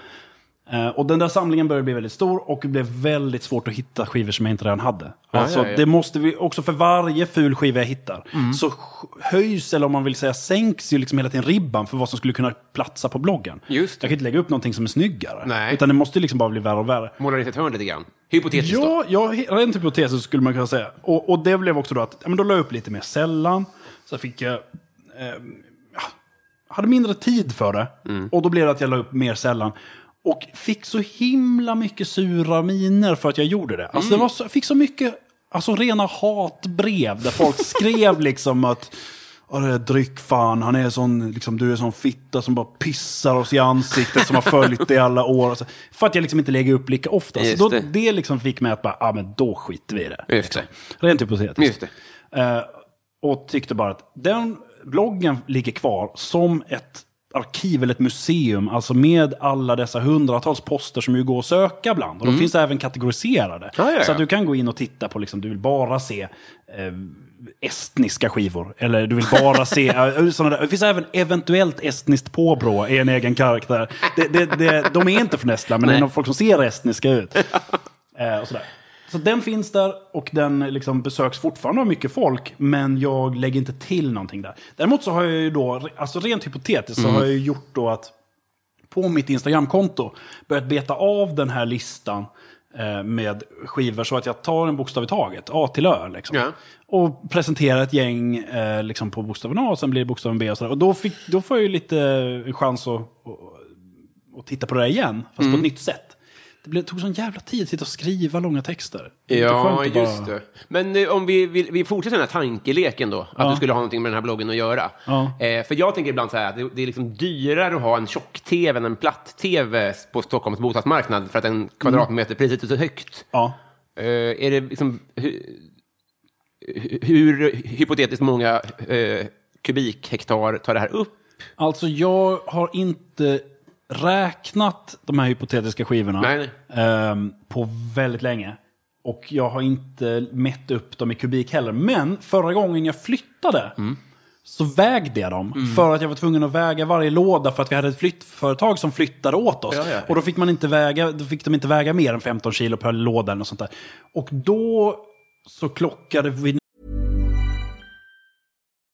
Eh, och den där samlingen började bli väldigt stor och det blev väldigt svårt att hitta skivor som jag inte redan hade. alltså, ja, ja. Det måste vi, också för varje ful skiva jag hittar, Mm. så höjs, eller om man vill säga sänks ju liksom hela tiden ribban för vad som skulle kunna platsa på bloggen. Just det. Jag kan inte lägga upp någonting som är snyggare. Nej. Utan det måste liksom bara bli värre och värre. Målar in ett hörn lite grann. Hypotetiskt då. Ja, ja he- rent hypotetiskt skulle man kunna säga. Och, och det blev också då att, ja, men då la jag upp lite mer sällan. Så fick jag, eh, ja, hade mindre tid för det. Och då blev det att jag la upp mer sällan. Och fick så himla mycket sura miner för att jag gjorde det. Alltså det var så, jag fick så mycket, alltså rena hatbrev där folk skrev liksom att Ja, det är dryck fan, han är sån, liksom, du är sån fitta som bara pissar oss i ansiktet som har följt dig alla år. Alltså, för att jag liksom inte lägger upp lika ofta. Just Så då, det. det liksom fick mig att bara, ja men då skiter vi i det. Just det. Rent hypotetiskt. Just det. Eh, och tyckte bara att den bloggen ligger kvar som ett arkiv eller ett museum, alltså med alla dessa hundratals poster som ju går att söka bland. Och de finns även kategoriserade. Mm. Ja, ja, ja. Så att du kan gå in och titta på, liksom, du vill bara se eh, estniska skivor. Eller du vill bara se, eh, såna där. det finns även eventuellt estniskt påbrå i en egen karaktär. Det, det, det, de är inte från Estland, men det är folk som ser estniska ut. Eh, och sådär. Så den finns där och den liksom besöks fortfarande av mycket folk, men jag lägger inte till någonting där. Däremot så har jag ju då, alltså rent hypotetiskt, så har jag ju gjort då att på mitt Instagramkonto börjat beta av den här listan eh, med skivor så att jag tar en bokstav i taget, A till Ö. Liksom. Ja. Och presenterar ett gäng eh, liksom på bokstaven A och sen blir det bokstaven B och sådär. Och då, fick, då får jag ju lite chans att, att, att titta på det igen, fast Mm. på ett nytt sätt. Det tog sån jävla tid att sitta och skriva långa texter. Det Ja, skönt att bara- just det. Men eh, om vi, vi, vi fortsätter den här tankeleken då, att Ja. du skulle ha någonting med den här bloggen att göra. Ja. Eh, för jag tänker ibland så här, att det, det är liksom dyrare att ha en tjock-tv än en platt-tv på Stockholms bostadsmarknad för att en kvadratmeterpriset är så högt. Ja. Eh, är det liksom... Hur, hur hypotetiskt många eh, kubikhektar tar det här upp? Alltså jag har inte räknat de här hypotetiska skivorna Nej, ehm, på väldigt länge. Och jag har inte mätt upp dem i kubik heller. Men förra gången jag flyttade Mm. så vägde jag dem. För att jag var tvungen att väga varje låda för att vi hade ett flyttföretag som flyttade åt oss. Ja, ja. Och då fick, man inte väga, då fick de inte väga mer än 15 kilo per låda något sånt där. Och då så klockade vi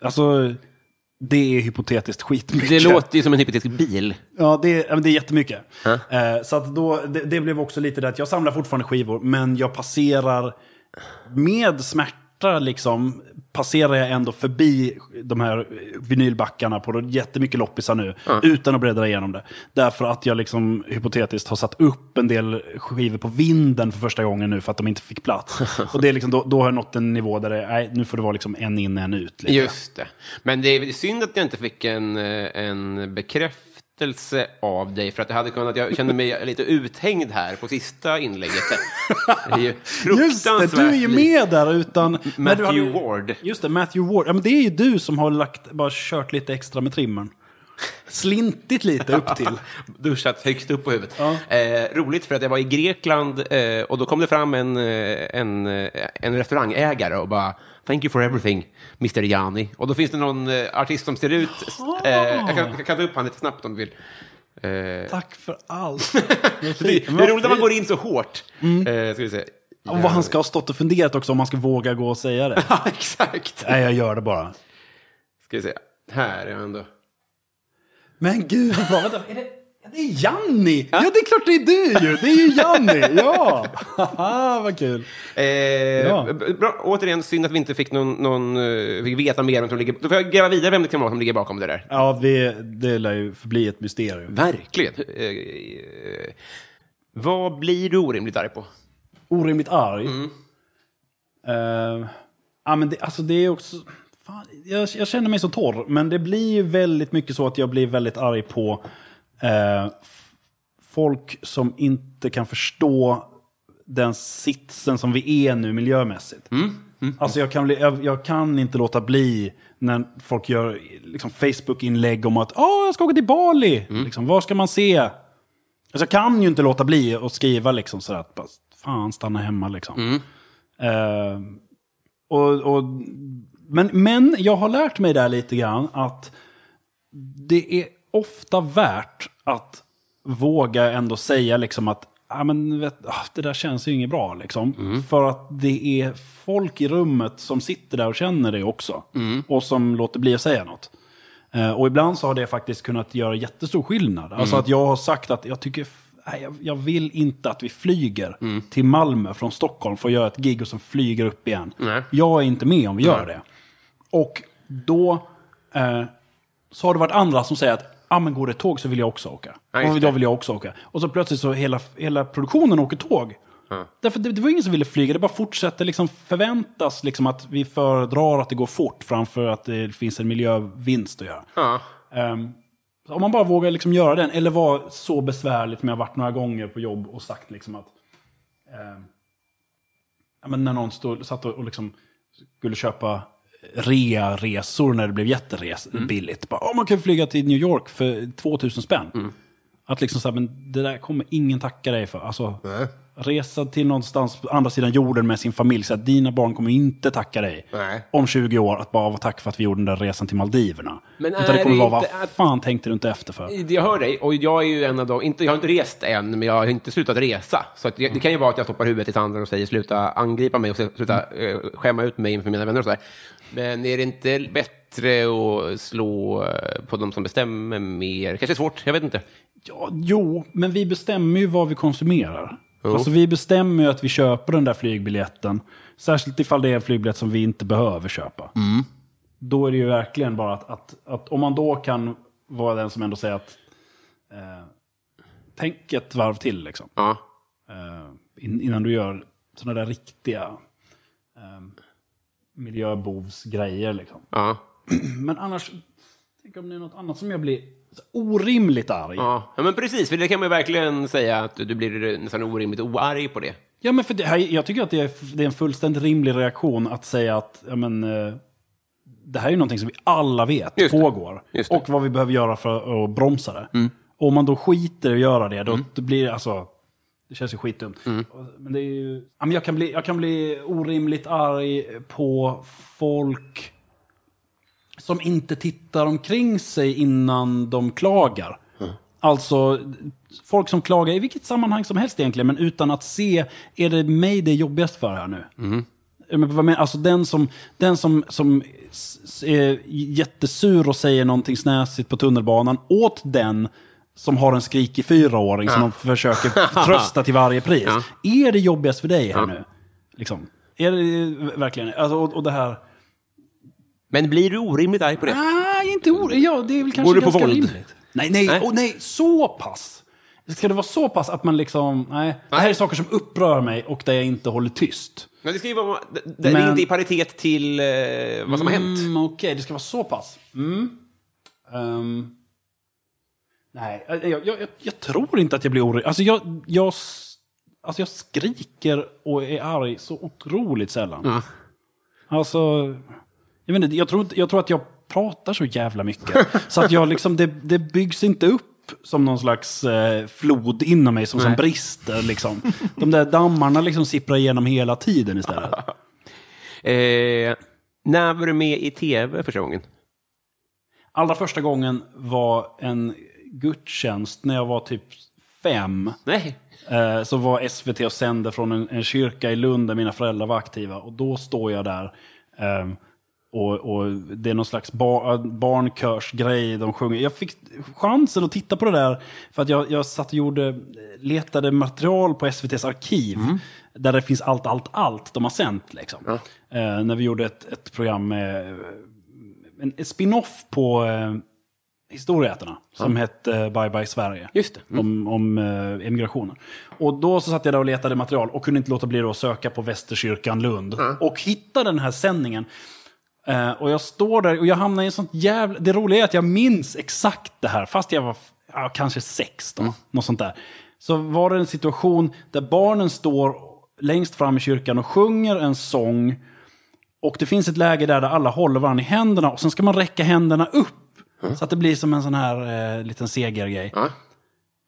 Alltså, det är hypotetiskt skitmycket. Det låter ju som en hypotetisk bil. Ja, det, är- ja, men det är jättemycket. Eh, så att då, det, det blev också lite det att jag samlar fortfarande skivor, men jag passerar med smärta liksom, passerar jag ändå förbi de här vinylbackarna på jättemycket loppisar nu, utan att bläddra igenom det. Därför att jag liksom hypotetiskt har satt upp en del skivor på vinden för första gången nu för att de inte fick plats. Och det är liksom, då, då har jag nått en nivå där det, nej, nu får det vara liksom en in, en ut. Lite. Just det. Men det är synd att jag inte fick en, eh, en bekräftelse av dig, för att jag hade kunnat, jag kände mig lite uthängd här på sista inlägget. Det är ju Just det, du är ju med där utan... Matthew hade- Ward. Just det, Matthew Ward. Ja, men det är ju du som har lagt, bara kört lite extra med trimmern. Slintit lite upp till. duschat högst upp på huvudet. Ja. Eh, roligt för att jag var i Grekland eh, och då kom det fram en, eh, en, eh, en restaurangägare och bara Thank you for everything, Mr. Jani. Och då finns det någon eh, artist som ser ut... Eh, jag, kan, jag kan ta upp han lite snabbt om du vill. Eh, Tack för allt. det, det är roligt när man går in så hårt. Eh, ska vi se. Och vad han ska ha stått och funderat också om man ska våga gå och säga det. Ja, exakt. Nej, jag gör det bara. Ska vi se. Här är han då. Men gud vad. Vänta, är det, det är Janni! Ja. det är klart det är du ju! Det är ju Janni! Ja! Vad kul. Eh, Ja. bra. Återigen, synd att vi inte fick någon, någon eh, fick veta mer om som ligger... Då får jag gräva vidare vem det kan vara som ligger bakom det där. Ja, det, det lär ju förbli ett mysterium. Verkligen. Eh, eh, vad blir du orimligt arg på? Orimligt arg. Eh, ja, men det, alltså det är också... Fan, jag, jag känner mig så torr, men det blir ju väldigt mycket så att jag blir väldigt arg på eh, folk som inte kan förstå den sitsen som vi är nu miljömässigt. Alltså jag kan, jag, jag kan inte låta bli när folk gör liksom, Facebook-inlägg om att Åh, jag ska åka till Bali. Liksom, vad ska man se? Alltså jag kan ju inte låta bli att skriva liksom sådär att fan stanna hemma liksom. Eh, och, och, men, men jag har lärt mig där lite grann att det är ofta värt att våga ändå säga liksom att ah, men, vet, ah, det där känns ju inget bra. Liksom. För att det är folk i rummet som sitter där och känner det också. Och som låter bli att säga något. Eh, och ibland så har det faktiskt kunnat göra jättestor skillnad. Alltså att jag har sagt att jag tycker nej, jag, jag vill inte att vi flyger till Malmö från Stockholm för att göra ett gig och sen flyger upp igen. Nej. Jag är inte med om vi gör det. Och då eh, så har det varit andra som säger att ah, men går det tåg så vill jag också åka. Ja, just och då vill jag också åka. Och så plötsligt så hela, hela produktionen åker tåg. Därför det, det var ingen som ville flyga, det bara fortsätter liksom förväntas liksom att vi föredrar att det går fort framför att det finns en miljövinst att göra. Ehm, så om man bara vågar liksom göra den, eller vara så besvärligt, men jag har varit några gånger på jobb och sagt liksom att... ehm, ja, men när någon stod, satt och, och liksom skulle köpa rea-resor när det blev jätteres, billigt. Bara, "Åh, man kan flyga till New York för 2000 spänn. Att liksom så här, men det där kommer ingen tacka dig för. Alltså, resa till någonstans på andra sidan jorden med sin familj. Så att dina barn kommer inte tacka dig Nej. om 20 år. Att bara vara tack för att vi gjorde den där resan till Maldiverna. Men Utan det kommer det vara, vad att- fan tänkte du inte efter för? Jag hör dig, och jag är ju en av dem, inte, jag har inte rest än, men jag har inte slutat resa. Så att det, det kan ju vara att jag stoppar huvudet i sanden och säger sluta angripa mig och sluta eh, skämma ut mig inför mina vänner och sådär. Men är det inte bättre att slå eh, på de som bestämmer mer? Kanske svårt, jag vet inte. Ja, jo, men vi bestämmer ju vad vi konsumerar. Alltså vi bestämmer ju att vi köper den där flygbiljetten. Särskilt ifall det är en flygbiljett som vi inte behöver köpa. Då är det ju verkligen bara att, att, att om man då kan vara den som ändå säger att eh, tänk ett varv till liksom. Ja. Eh, In, innan du gör sådana där riktiga eh, miljöbovsgrejer. Liksom. Ja. Men annars, tänk om det är något annat som jag blir orimligt arg. Ja. ja, men precis. För det kan man ju verkligen säga att du blir nästan orimligt oarg på det. Ja, men för det här, jag tycker att det är, det är en fullständigt rimlig reaktion att säga att ja, men, eh, det här är ju någonting som vi alla vet Just pågår. Just. Och vad vi behöver göra för att bromsa det. Och om man då skiter i att göra det, då det blir det alltså... Det känns ju skitdumt. Men det är ju, jag, kan bli, jag kan bli orimligt arg på folk som inte tittar omkring sig innan de klagar. Alltså, folk som klagar i vilket sammanhang som helst egentligen, men utan att se, är det mig det är jobbigast för här nu? Men menar, alltså den som, den som, som är jättesur och säger någonting snäsigt på tunnelbanan åt den som har en skrikig fyraåring som de försöker trösta till varje pris. Är det jobbigast för dig här nu? Liksom. Är det verkligen? Alltså, och, och det här... Men blir du orimligt arg på det? Nej, inte ord. Ja, det är väl kanske Går du på ganska våld? rimligt. Nej, nej, Nej. nej. nej, så pass. Ska det vara så pass att man liksom, nej. Det här är saker som upprör mig och där jag inte håller tyst. Men det ska ju vara, det, det är Men- inte i paritet till eh, vad som har hänt. Mm, Okej, det ska vara så pass. Mm. Ehm. Nej, jag, jag, jag, jag tror inte att jag blir orolig. Alltså jag, jag, alltså jag skriker och är arg så otroligt sällan. Ja. Alltså, jag, vet inte, jag, tror, jag tror att jag pratar så jävla mycket. så att jag liksom, det, det byggs inte upp som någon slags eh, flod inom mig som, som brister. Liksom. De där dammarna liksom sipprar igenom hela tiden istället. Eh, när var du med i tv första gången? Allra första gången var en gudstjänst när jag var typ fem. Nej. Eh, så var SVT och sände från en, en kyrka i Lund där mina föräldrar var aktiva. Och då står jag där. ehm, och, och det är någon slags bar, barnkörsgrej de sjunger. Jag fick chansen att titta på det där för att jag, jag satt och gjorde, letade material på SVTs arkiv. Där det finns allt, allt, allt de har sänt. Liksom. Eh, när vi gjorde ett, ett program med en, en spin-off på eh, Historieätarna. Som hette eh, Bye Bye Sverige. Just det. Om, om eh, emigrationen. Och då så satt jag där och letade material och kunde inte låta bli då att söka på Västerkyrkan Lund. Och hitta den här sändningen. Eh, och jag står där och jag hamnar i en sånt jävla... Det roliga är att jag minns exakt det här, fast jag var ja, kanske sex då. Något sånt där. Så var det en situation där barnen står längst fram i kyrkan och sjunger en sång. Och det finns ett läge där, där alla håller varandra i händerna och sen ska man räcka händerna upp. Så att det blir som en sån här eh, liten segergrej. Ja.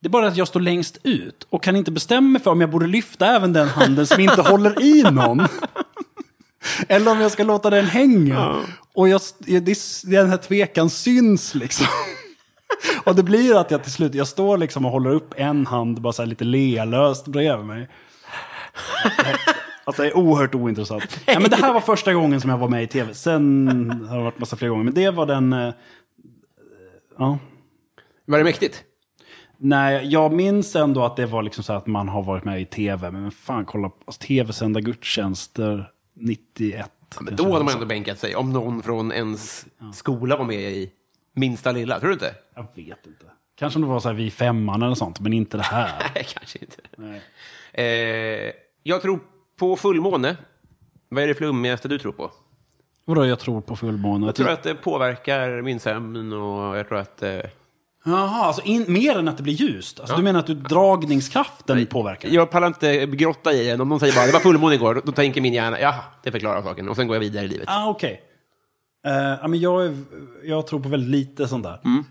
Det är bara att jag står längst ut och kan inte bestämma mig för om jag borde lyfta även den handen som inte håller i någon. Eller om jag ska låta den hänga. Och jag, den här tvekan syns liksom. Och det blir att jag till slut, jag står liksom och håller upp en hand bara så här lite lealöst bredvid mig. Alltså det är oerhört ointressant. Ja, men det här var första gången som jag var med i tv. Sen har det varit massa fler gånger. Men det var den... Ja. Var det mäktigt? Nej, jag minns ändå att det var liksom så att man har varit med i tv. Men fan, kolla på alltså, tv-sända gudstjänster 91. Men då hade man ändå bänkat sig. Om någon från ens skola var med i minsta lilla. Tror du inte? Jag vet inte. Kanske om det var så här vid femman eller sånt, men inte det här. Nej, kanske inte. Nej. Eh, jag tror på fullmåne. Vad är det flummigaste du tror på? Vadå, jag tror på fullmåne? Jag tror att det påverkar min sömn och jag tror att... Eh, Jaha, alltså in, mer än att det blir ljust? Alltså, Du menar att du, dragningskraften påverkar? jag pallar inte grotta i den. Om någon säger bara det var fullmåne igår, då tänker min hjärna jaha, det förklarar saken. Och sen går jag vidare i livet. Ah, okej. Eh, ja, men jag, är, jag tror på väldigt lite sånt där. Mm.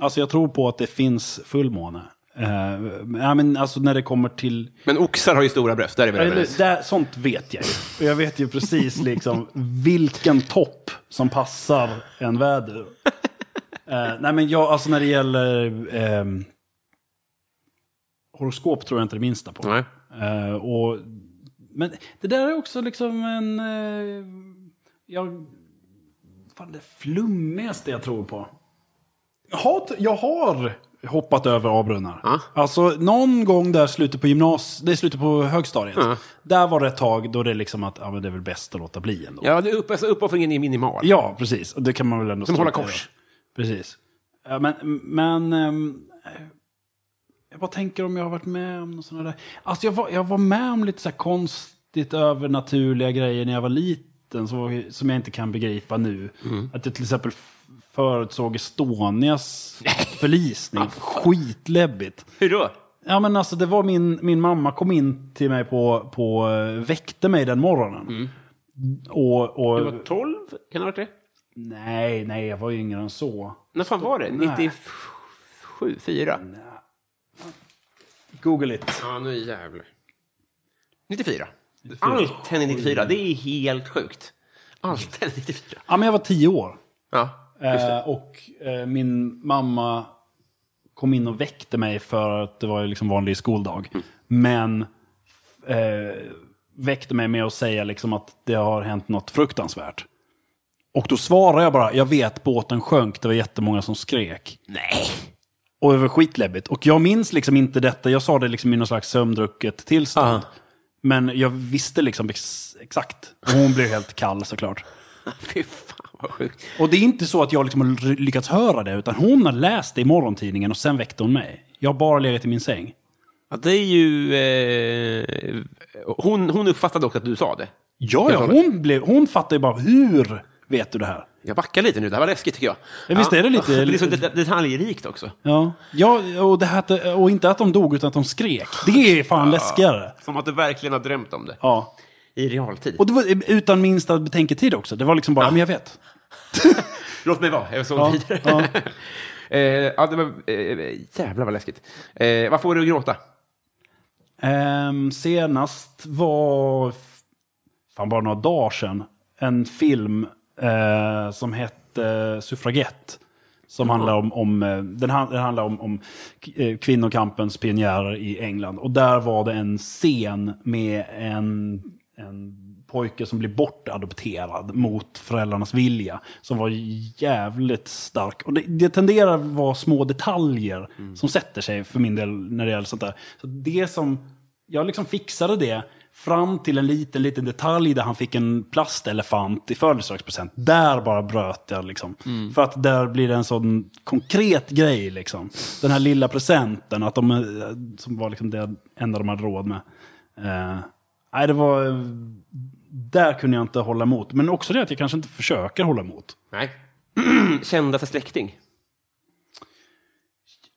Alltså jag tror på att det finns fullmåne. Uh, ja, men alltså när det kommer till... Men oxar har ju stora bröst, där är vi överens. där, sånt vet jag ju. Och jag vet ju precis liksom vilken topp som passar en väder. Eh, nej men jag, alltså när det gäller ehm, horoskop tror jag inte det minsta på. Nej. Eh, och, men det där är också liksom en... Uh, jag, fan det flummigaste jag tror på. Jag har, jag har hoppat över A-brunnar. Ja. Alltså någon gång där slutet på gymnas, det är slutet på högstadiet. Ja. Där var det ett tag då det liksom att ja, men det är väl bäst att låta bli ändå. Ja, det är upp, alltså, uppoffringen är minimal. Ja, precis. Och det kan man väl ändå Som hålla kors. Precis. Ja, men, men ehm, Jag bara tänker om jag har varit med om något sådana där. Alltså jag var, jag var med om lite så här konstigt övernaturliga grejer när jag var liten som, som jag inte kan begripa nu. Att jag till exempel förutsåg Estonias förlisning. Skitläbbigt. Hur då? Ja men alltså det var min, min mamma kom in till mig på, på eh, väckte mig den morgonen. Och, och, Du var 12? Kan det ha varit det? nej, nej, jag var yngre än så. När fan var det? Nej. 97? 4? Google it. Ja, nu jävlar. 94. Allt hände 94. Det är helt sjukt. Allt hände 94. Ja men jag var tio år. Ja. Eh, och eh, min mamma kom in och väckte mig för att det var liksom vanlig skoldag. Mm. Men eh, väckte mig med att säga liksom att det har hänt något fruktansvärt. Och då svarade jag bara, jag vet båten sjönk, det var jättemånga som skrek. Nej. Och det var skitläbbigt. Och jag minns liksom inte detta, jag sa det liksom i någon slags sömndrucket tillstånd. Men jag visste liksom ex exakt. Och hon blev helt kall såklart. Fy fan. Och det är inte så att jag liksom har lyckats höra det, utan hon har läst det i morgontidningen och sen väckte hon mig. Jag har bara legat i min säng. Ja, det är ju... Eh, hon, hon uppfattade också att du sa det. Ja, ja, hon, blev, hon fattade ju bara, hur vet du det här? Jag backar lite nu, det här var läskigt tycker jag. Ja, visst är det lite- Det är så det- detaljrikt också. Ja, ja och, det här, och inte att de dog, utan att de skrek. Det är fan läskigare. Som att du verkligen har drömt om det. Ja. I realtid. Och det var utan minsta betänketid också. Det var liksom bara, men jag vet. Låt mig vara, jag såg Ja, vidare. ja. eh, ja, det var... Eh, jävlar vad läskigt. Eh, vad får du att gråta? Ehm, senast var, fan bara några dagar sedan, en film eh, som hette Suffragett. Som handlar om, om, eh, den, han- den handlar om, om eh, kvinnokampens pionjärer i England. Och där var det en scen med en, en pojke som blir bortadopterad mot föräldrarnas vilja. Som var jävligt stark. Och det, det tenderar att vara små detaljer som sätter sig för min del när det gäller sånt där. Så det som, jag liksom fixade det fram till en liten, liten detalj där han fick en plastelefant i födelsedagspresent. Där bara bröt jag liksom. För att där blir det en sån konkret grej liksom. Den här lilla presenten, att de, eh, som var liksom det enda de hade råd med. Eh, nej, det var... Där kunde jag inte hålla emot. Men också det att jag kanske inte försöker hålla emot. Nej. Kändaste släkting?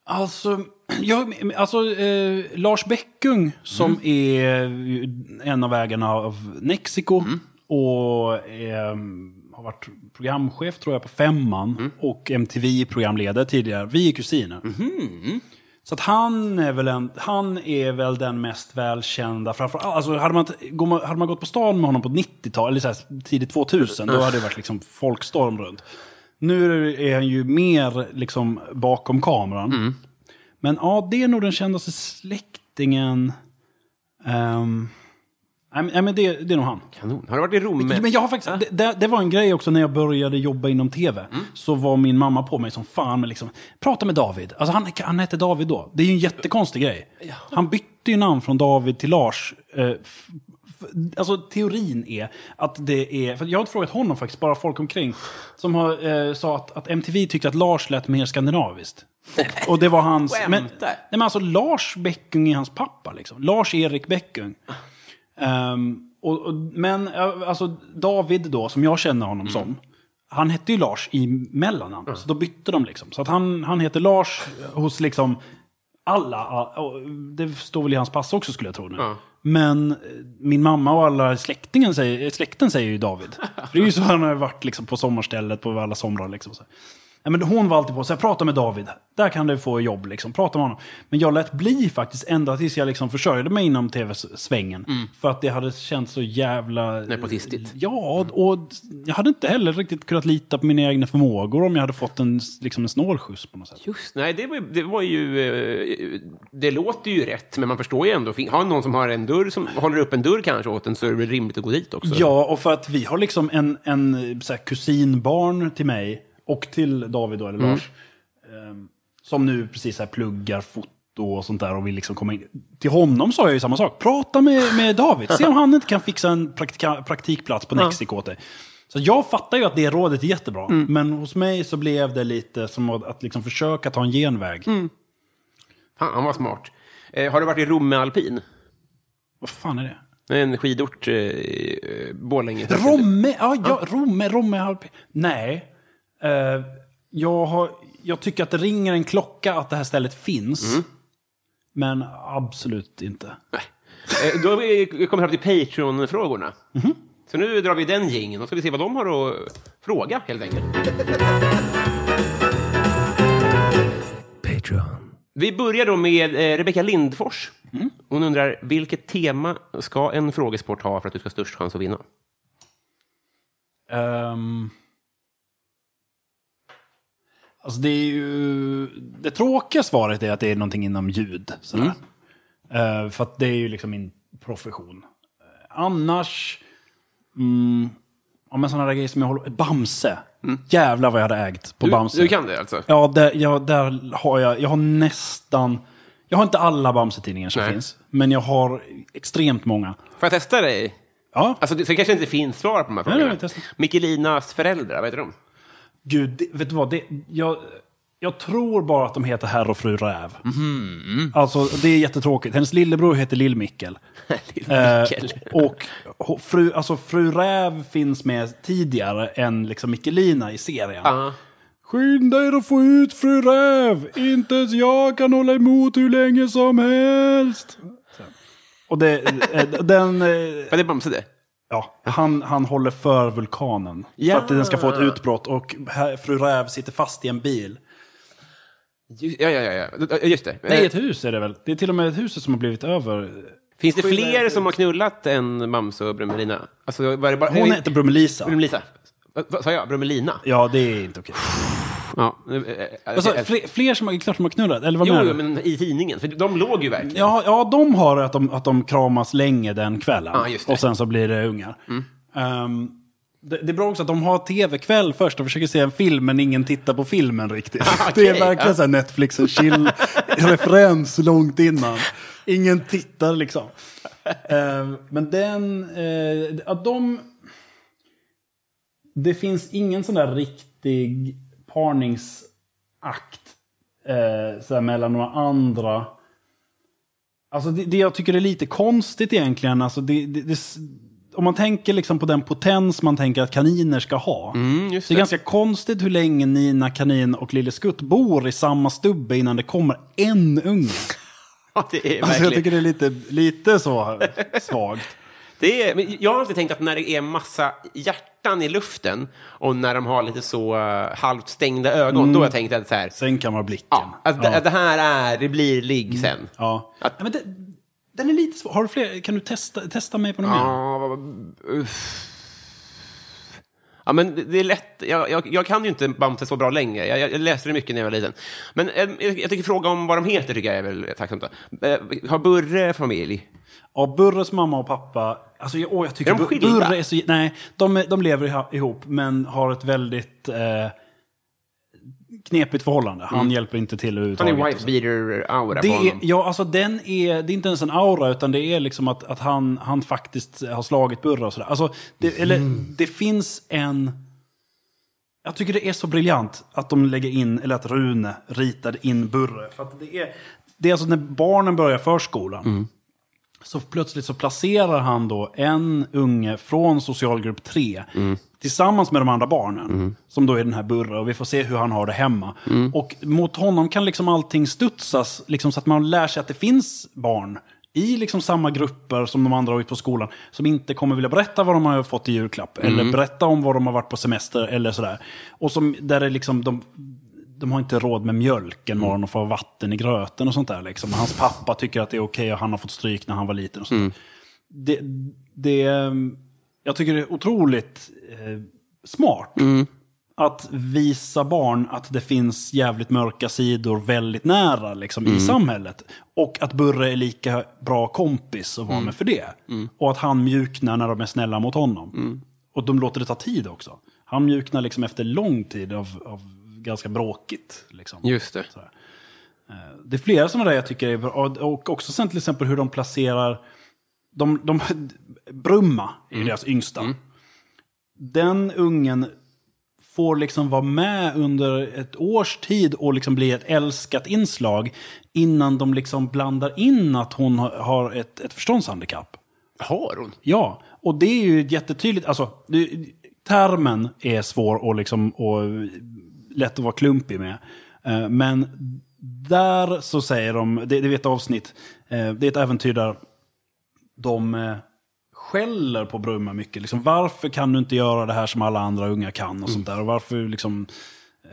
Alltså, jag, alltså eh, Lars Bäckung som är en av ägarna av Nexico och eh, har varit programchef tror jag på Femman och MTV-programledare tidigare. Vi är kusiner. Så att han är, väl en, han är väl den mest välkända. Framför, alltså hade, man, hade man gått på stan med honom på 90-talet, eller så här, tidigt 2000, då hade det varit liksom folkstorm runt. Nu är han ju mer liksom bakom kameran. Men ja, det är nog den kändaste släktingen. Um, nej, men- det, det är nog han. Kanon. Har du varit i Rom? Men jag har faktiskt, det, det, det var en grej också när jag började jobba inom tv. Så var min mamma på mig som fan med liksom, prata med David. Alltså han, han hette David då. Det är ju en jättekonstig grej. Han bytte ju namn från David till Lars. Eh, alltså teorin är att det är, för jag har frågat honom faktiskt, bara folk omkring, som har, eh, sa att, att MTV tyckte att Lars lät mer skandinaviskt. Och, och det var hans... Men, nej men alltså Lars Bäckung är hans pappa liksom. Lars-Erik Bäckung. Ehm, och, och, men alltså David då, som jag känner honom som. Han hette ju Lars i mellannamn. Så då bytte de liksom. Så att han, han heter Lars hos liksom alla. och Det står väl i hans pass också skulle jag tro nu. Men eh, min mamma och alla släktingen säger, släkten säger ju David. För det är ju så han har varit liksom på sommarstället på alla somrar. Liksom, Ja, men hon var alltid på så här, prata med David. Där kan du få jobb, liksom. prata med honom. Men jag lät bli faktiskt ända tills jag liksom försörjde mig inom tv-svängen. För att det hade känts så jävla... Nepotistigt. Ja, och jag hade inte heller riktigt kunnat lita på mina egna förmågor om jag hade fått en, liksom en snålskjuts på något sätt. Just nej, det var, ju- det var ju... eh, Det låter ju rätt, men man förstår ju ändå. Har någon som har en dörr, som håller upp en dörr kanske åt en, så är det väl rimligt att gå dit också. Ja, och för att vi har liksom en, en så här, kusinbarn till mig och till David då, eller Lars. ehm, som nu precis här pluggar foto och sånt där och vill liksom komma in. Till honom sa jag ju samma sak. Prata med, med David. Se om han inte kan fixa en praktika, praktikplats på Nexico åt dig. Så jag fattar ju att det rådet är jättebra. Men hos mig så blev det lite som att, att liksom försöka ta en genväg. Fan vad smart. Eh, har du varit i Romme alpin? Vad fan är det? En skidort, eh, eh, Borlänge. Romme, ja, ja, Romme, Romme, Alp. Nej. Eh, jag, har, jag tycker att det ringer en klocka att det här stället finns. Men absolut inte. Eh, då har vi kommit fram till Patreon-frågorna. Så nu drar vi den gingen och ska vi se vad de har att fråga, helt enkelt. Vi börjar då med eh, Rebecka Lindfors. Hon undrar, vilket tema ska en frågesport ha för att du ska ha störst chans att vinna? Ehm, alltså det är ju... Det tråkiga svaret är att det är någonting inom ljud. Sådär. Eh, för att det är ju liksom min profession. Eh, annars... Mm, ja, men sådana där grejer som jag håller... Bamse. Jävlar vad jag hade ägt på Du, Bamse. du kan det alltså? Ja, där, ja, där har jag... Jag har nästan... Jag har inte alla Bamse-tidningar som Nej. finns. Men jag har extremt många. Får jag testa dig? Ja, Alltså, det, så det kanske inte finns svar på de här frågorna. nej. Mikkelinas föräldrar, vad heter de? Gud, det, vet du vad? Det, jag, jag tror bara att de heter herr och fru Räv. Alltså, det är jättetråkigt. Hennes lillebror heter Lill-Mickel. Lill-Mickel. Eh, och fru, alltså, fru Räv finns med tidigare än liksom Mikkelina i serien. Ja. Skynda er att få ut fru Räv! Inte ens jag kan hålla emot hur länge som helst. Och det, eh, den... Vad är Bamse det? Ja, han, han håller för vulkanen. Ja. För att den ska få ett utbrott. Och här, fru Räv sitter fast i en bil. Ja, ja, ja, ja. Just det. Nej, Eh, ett hus är det väl? Det är till och med ett hus som har blivit över. Finns det fler som har knullat än Bamse och Brummelina? Alltså, var det bara... Hon heter Brummelisa. Brummelisa. Vad vad sa jag? Brummelina? Ja, det är inte okej. Ja. Alltså, fler, fler som klart som har knullat? Eller vad Jo, menar jo, du? men i tidningen. För de låg ju verkligen. Ja, ja, de har att de, att de kramas länge den kvällen. Ja, just det. Mm. Och sen så blir det ungar. Ehm, det, det är bra också att de har tv-kväll först och försöker se en film men ingen tittar på filmen riktigt. det är verkligen ja. så här Netflix och chill-referens långt innan. Ingen tittar liksom. Ehm, men den, uh, att de... Det finns ingen sån där riktig parningsakt eh, så mellan några andra. Alltså det, det jag tycker är lite konstigt egentligen, alltså det, det, om man tänker liksom på den potens man tänker att kaniner ska ha. Mm, det är ganska konstigt hur länge Nina Kanin och Lille Skutt bor i samma stubbe innan det kommer en unge. Det är Alltså jag tycker det är lite, lite så svagt. Det är, jag har alltid tänkt att när det är massa hjärtan i luften och när de har lite så uh, halvt stängda ögon, då har jag tänkt att så här, Sen kan man blicken. ja, att, att det här är, det blir ligg sen. Ja. Att- Ja, men det, den är lite svår. Har du fler? Kan du testa, testa mig på något mer? Ja, uff. Ja, men det- är lätt. Jag, jag, jag kan ju inte Bamse så bra längre. Jag, jag, läste det mycket när jag var liten. Men eh, jag, jag tycker fråga om vad de heter tycker jag är väl tacksamt. då. Eh, har Burre familj? Ja, Burres mamma och pappa, alltså åh, jag tycker Är de skilda? Burre är så... Nej, de, de lever ihop men har ett väldigt eh, knepigt förhållande. Han hjälper inte till Han är överhuvudtaget. wife beater-aura på är, honom. ja, alltså den är, det är inte ens en aura, utan det är liksom att, att han, han faktiskt har slagit Burre och sådär. Alltså, det, eller, det finns en... Jag tycker det är så briljant att de lägger in, eller att Rune ritade in Burre. För det är, det är alltså när barnen börjar förskolan. Så plötsligt så placerar han då en unge från socialgrupp 3 tillsammans med de andra barnen. Som då är den här Burre och vi får se hur han har det hemma. Och mot honom kan liksom allting studsas liksom så att man lär sig att det finns barn i liksom samma grupper som de andra har ut på skolan. Som inte kommer vilja berätta vad de har fått i julklapp. Eller berätta om vad de har varit på semester eller sådär. Och som, där är liksom de, de har inte råd med mjölken Mm. morgon och få vatten i gröten och sånt där. Liksom. Hans pappa tycker att det är okej och han har fått stryk när han var liten. Och sånt. Mm. Det, det, jag tycker det är otroligt eh, smart. Mm. Att visa barn att det finns jävligt mörka sidor väldigt nära liksom, Mm. i samhället. Och att Burre är lika bra kompis att vara Mm. med för det. Och att han mjuknar när de är snälla mot honom. Mm. Och de låter det ta tid också. Han mjuknar liksom efter lång tid av, av ganska bråkigt. Liksom. Just det. Eh, Det är flera sådana där jag tycker är bra. Och- Och också sen till exempel hur de placerar... De, de, Brumma är deras yngsta. Den ungen får liksom vara med under ett års tid och liksom bli ett älskat inslag innan de liksom blandar in att hon har- har ett, ett förståndshandikapp. Har hon? Ja, och det är ju jättetydligt. Alltså, det, termen är svår och, liksom, och lätt att vara klumpig med. Eh, Men där så säger de, det, det är ett avsnitt, eh, det är ett äventyr där de eh, skäller på Brumma mycket. Liksom, varför kan du inte göra det här som alla andra unga kan och sånt där? Och varför liksom...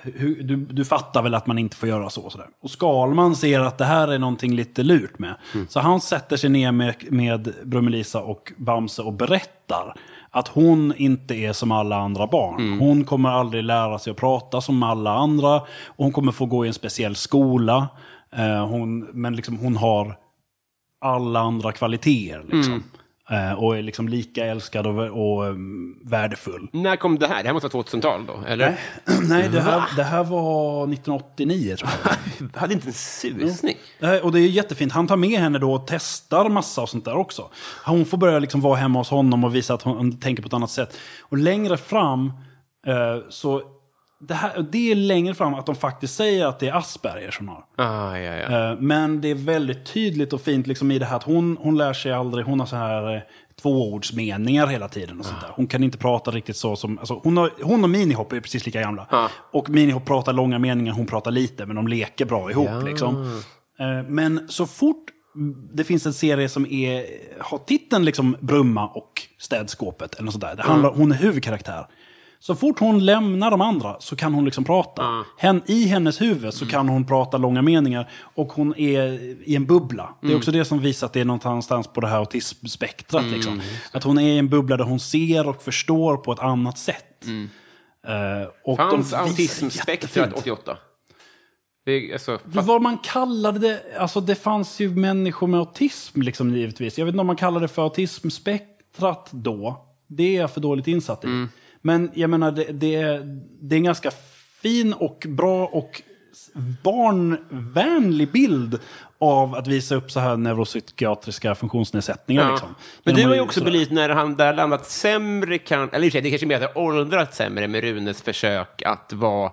Hur, du, du fattar väl att man inte får göra så och sådär. Och Skalman ser att det här är någonting lite lurt med. Så han sätter sig ner med, med Brummelisa och Bamse och berättar att hon inte är som alla andra barn. Hon kommer aldrig lära sig att prata som alla andra. Hon kommer få gå i en speciell skola. Eh, hon, men liksom hon har alla andra kvaliteter. Liksom. Eh, och är liksom lika älskad och, och um, värdefull. När kom det här? Det här måste vara 2000-tal då, eller? Nej, det här, det här var 1989 tror jag. Jag hade inte en susning. Eh, Och det är jättefint. Han tar med henne då och testar massa och sånt där också. Hon får börja liksom vara hemma hos honom och visa att hon, hon tänker på ett annat sätt. Och längre fram eh, så... Det, här, det är längre fram att de faktiskt säger att det är Asperger som har. Ah, ja, ja. Eh, Men det är väldigt tydligt och fint liksom i det här att hon, hon lär sig aldrig, hon har så här eh, tvåordsmeningar hela tiden och sånt där. Hon kan inte prata riktigt så som, alltså hon, har, hon och Minihop är precis lika gamla. Och Minihop pratar långa meningar, hon pratar lite, men de leker bra ihop liksom. Eh, Men så fort det finns en serie som är, har titeln liksom Brumma och Städskåpet eller något sånt där. Det handlar, Hon är huvudkaraktär. Så fort hon lämnar de andra så kan hon liksom prata. Hen, I hennes huvud så kan hon prata långa meningar och hon är i en bubbla. Det är också det som visar att det är någonstans på det här autismspektrat. Liksom. Att hon är i en bubbla där hon ser och förstår på ett annat sätt. Eh, och de Fanns autismspektrat jättefint. 88? Det, alltså, För Vad man kallade det, alltså det fanns ju människor med autism liksom givetvis. Jag vet inte om man kallade det för autismspektrat då. Det är jag för dåligt insatt i. Men jag menar, det, det, är, det är en ganska fin och bra och barnvänlig bild av att visa upp så här neuropsykiatriska funktionsnedsättningar. Ja. Liksom. Men du har ju också belyst när han där landat sämre, kan, eller i det kanske är mer att det har åldrats sämre med Runes försök att vara...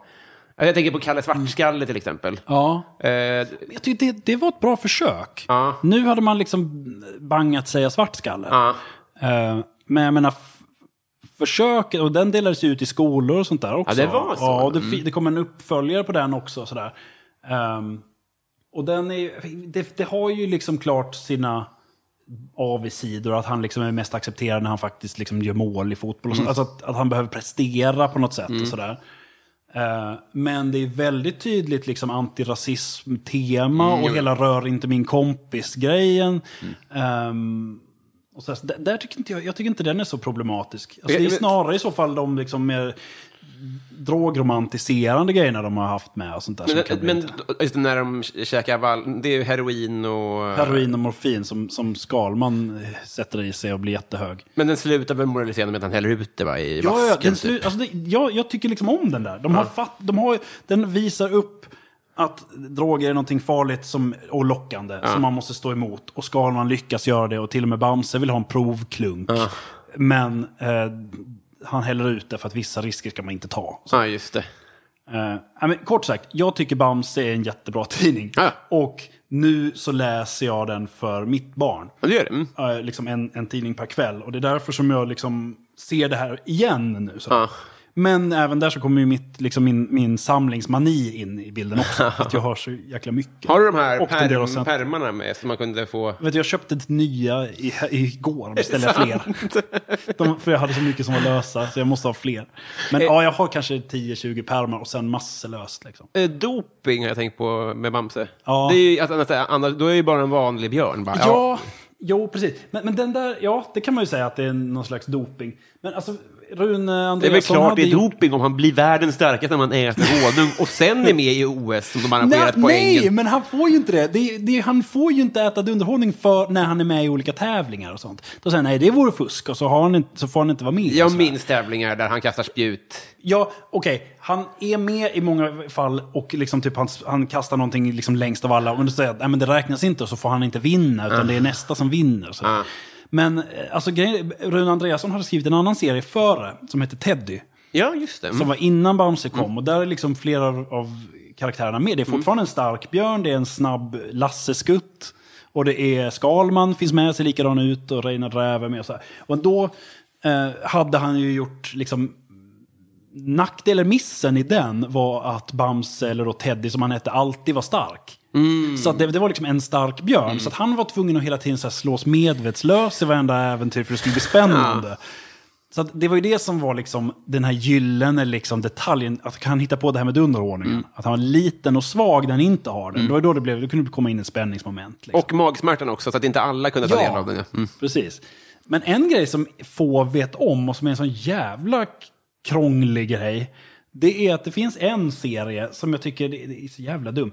Jag tänker på Kalle Svartskalle till exempel. Ja. Eh, Jag tyckte det, det var ett bra försök. Ja. Nu hade man liksom bangat säga svartskalle. ja. Eh, men jag menar, försöket, och den delades ut i skolor och sånt där också. Ja, det var så. Ja, och det, fi- det kom en uppföljare på den också. Sådär. Ehm, och den är, det, det har ju liksom klart sina avigsidor, att han liksom är mest accepterad när han faktiskt liksom gör mål i fotboll. Sånt. Alltså att, att han behöver prestera på något sätt. Och sådär. Eh, men det är väldigt tydligt liksom antirasism-tema och hela rör inte min kompis-grejen. Ehm, och så, där, där tycker inte jag, jag tycker inte den är så problematisk. Alltså, det är snarare i så fall de liksom mer drogromantiserande grejerna de har haft med och sånt där. som Men, bli men just när de käkar vall, det är heroin och... Heroin och morfin som, som Skalman eh, sätter i sig och blir jättehög. Men den slutar väl moraliserande med att han häller ut det va, i Ja, ja, vasken? den slu- alltså det, jag, jag tycker liksom om den där. De har fatt, de har, den visar upp att droger är någonting farligt som, och lockande som man måste stå emot. Och Skalman lyckas göra det och till och med Bamse vill ha en provklunk. Men eh, han häller ut det för att vissa risker ska man inte ta. Så, Ja, just det. eh, ja, men, kort sagt, jag tycker Bamse är en jättebra tidning. Ja. Och nu så läser jag den för mitt barn Ja, det gör det. Mm. eh, liksom en, en tidning per kväll. Och det är därför som jag liksom ser det här igen nu. Så. Men även där så kommer ju mitt, liksom min, min samlingsmani in i bilden också. att jag har så jäkla mycket. Har du de här Och perm, sen- pärmarna med som man kunde få? Vet du, jag köpte ett nya i, igår och beställde fler. De, för jag hade så mycket som var lösa, så jag måste ha fler. Men ja, jag har kanske 10-20 pärmar och sen massor löst. Liksom. Eh, doping har jag tänkt på med Bamse. Ja. Det är ju, att, att, annars, då är ju bara en vanlig björn. Bara, Ja, jo precis. Men, men den där, ja, det kan man ju säga att det är någon slags doping. Men alltså, Rune Det är Andreasson väl klart det är doping om han blir världens starkaste när man äter honung och sen är med i OS som de Nej, arrangerat nej, poängen. men han får ju inte det. det, det han får ju inte äta dunderhonung för när han är med i olika tävlingar och sånt. Då säger han nej, det vore fusk och så, har han inte, så får han inte vara med. Jag minns tävlingar där han kastar spjut. Ja, okej. Han är med i många fall och liksom typ han, han kastar någonting liksom längst av alla. Och då säger att nej, men det räknas inte och så får han inte vinna, utan det är nästa som vinner. Så. Men eh, alltså, grejen- Rune Andreasson hade skrivit en annan serie före, som heter Teddy. Ja, just det. som Mm. var innan Bamse kom. Och där är liksom flera av karaktärerna med. Det är fortfarande en stark björn, det är en snabb Lasse-skutt. Och det är Skalman finns med, ser likadan ut, och Reinar Räv är med. Och, så här. och då eh, hade han ju gjort liksom nackdelen, missen i den var att Bamse, eller då Teddy som han hette, alltid var stark. Så att det, det var liksom en stark björn. Så att han var tvungen att hela tiden så här slås medvetslös i varenda äventyr för det skulle bli spännande. Så att det var ju det som var liksom den här gyllene liksom detaljen, att han hitta på det här med dunderordningen. Att han var liten och svag när han inte har den. Det var då det blev, det kunde komma in ett spänningsmoment. Liksom. Och magsmärtan också, så att inte alla kunde ta Ja. del av den. ja. Mm. Precis. Men en grej som få vet om och som är en sån jävla krånglig grej. Det är att det finns en serie som jag tycker det är så jävla dum.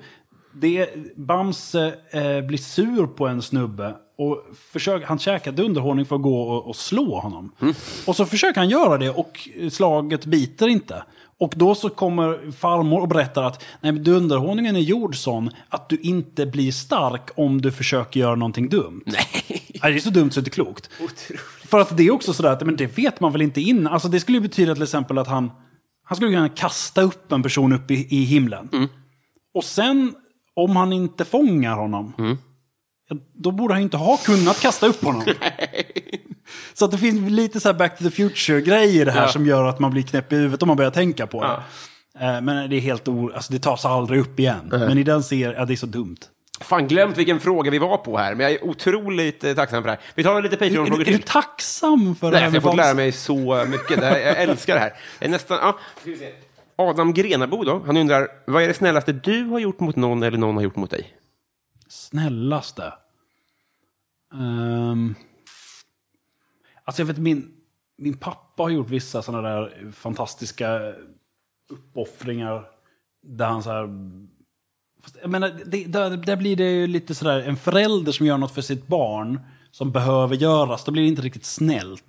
Det är Bamse eh, blir sur på en snubbe och försöker, han käkar dunderhonung för att gå och, och slå honom. Och så försöker han göra det och slaget biter inte. Och då så kommer farmor och berättar att nej, dunderhonungen är gjord sån att du inte blir stark om du försöker göra någonting dumt. Nej. det är så dumt så det är klokt. För att det är också sådär att men det vet man väl inte innan. Alltså det skulle ju betyda till exempel att han, han skulle kunna kasta upp en person upp i, i himlen. Och sen, om han inte fångar honom, ja, då borde han ju inte ha kunnat kasta upp honom. Så att det finns lite så här back to the future-grej i det här Ja. som gör att man blir knäpp i huvudet om man börjar tänka på det. Eh, Men det är helt o... Alltså det tas aldrig upp igen. Men i den serien, ja det är så dumt. Fan, glömt vilken fråga vi var på här, men jag är otroligt eh, tacksam för det här. Vi tar lite Patreon-frågor är du till. tacksam för det Nej, här för med jag har fått lära mig så mycket. Det här, jag älskar det här. Jag är nästan, ja. Adam Grenabo då, han undrar, vad är det snällaste du har gjort mot någon eller någon har gjort mot dig? Snällaste? Um, alltså jag vet min, min pappa har gjort vissa sådana där fantastiska uppoffringar. Där han så här... Fast, jag menar, det, där, där blir det ju lite sådär, en förälder som gör något för sitt barn som behöver göras, då blir det inte riktigt snällt.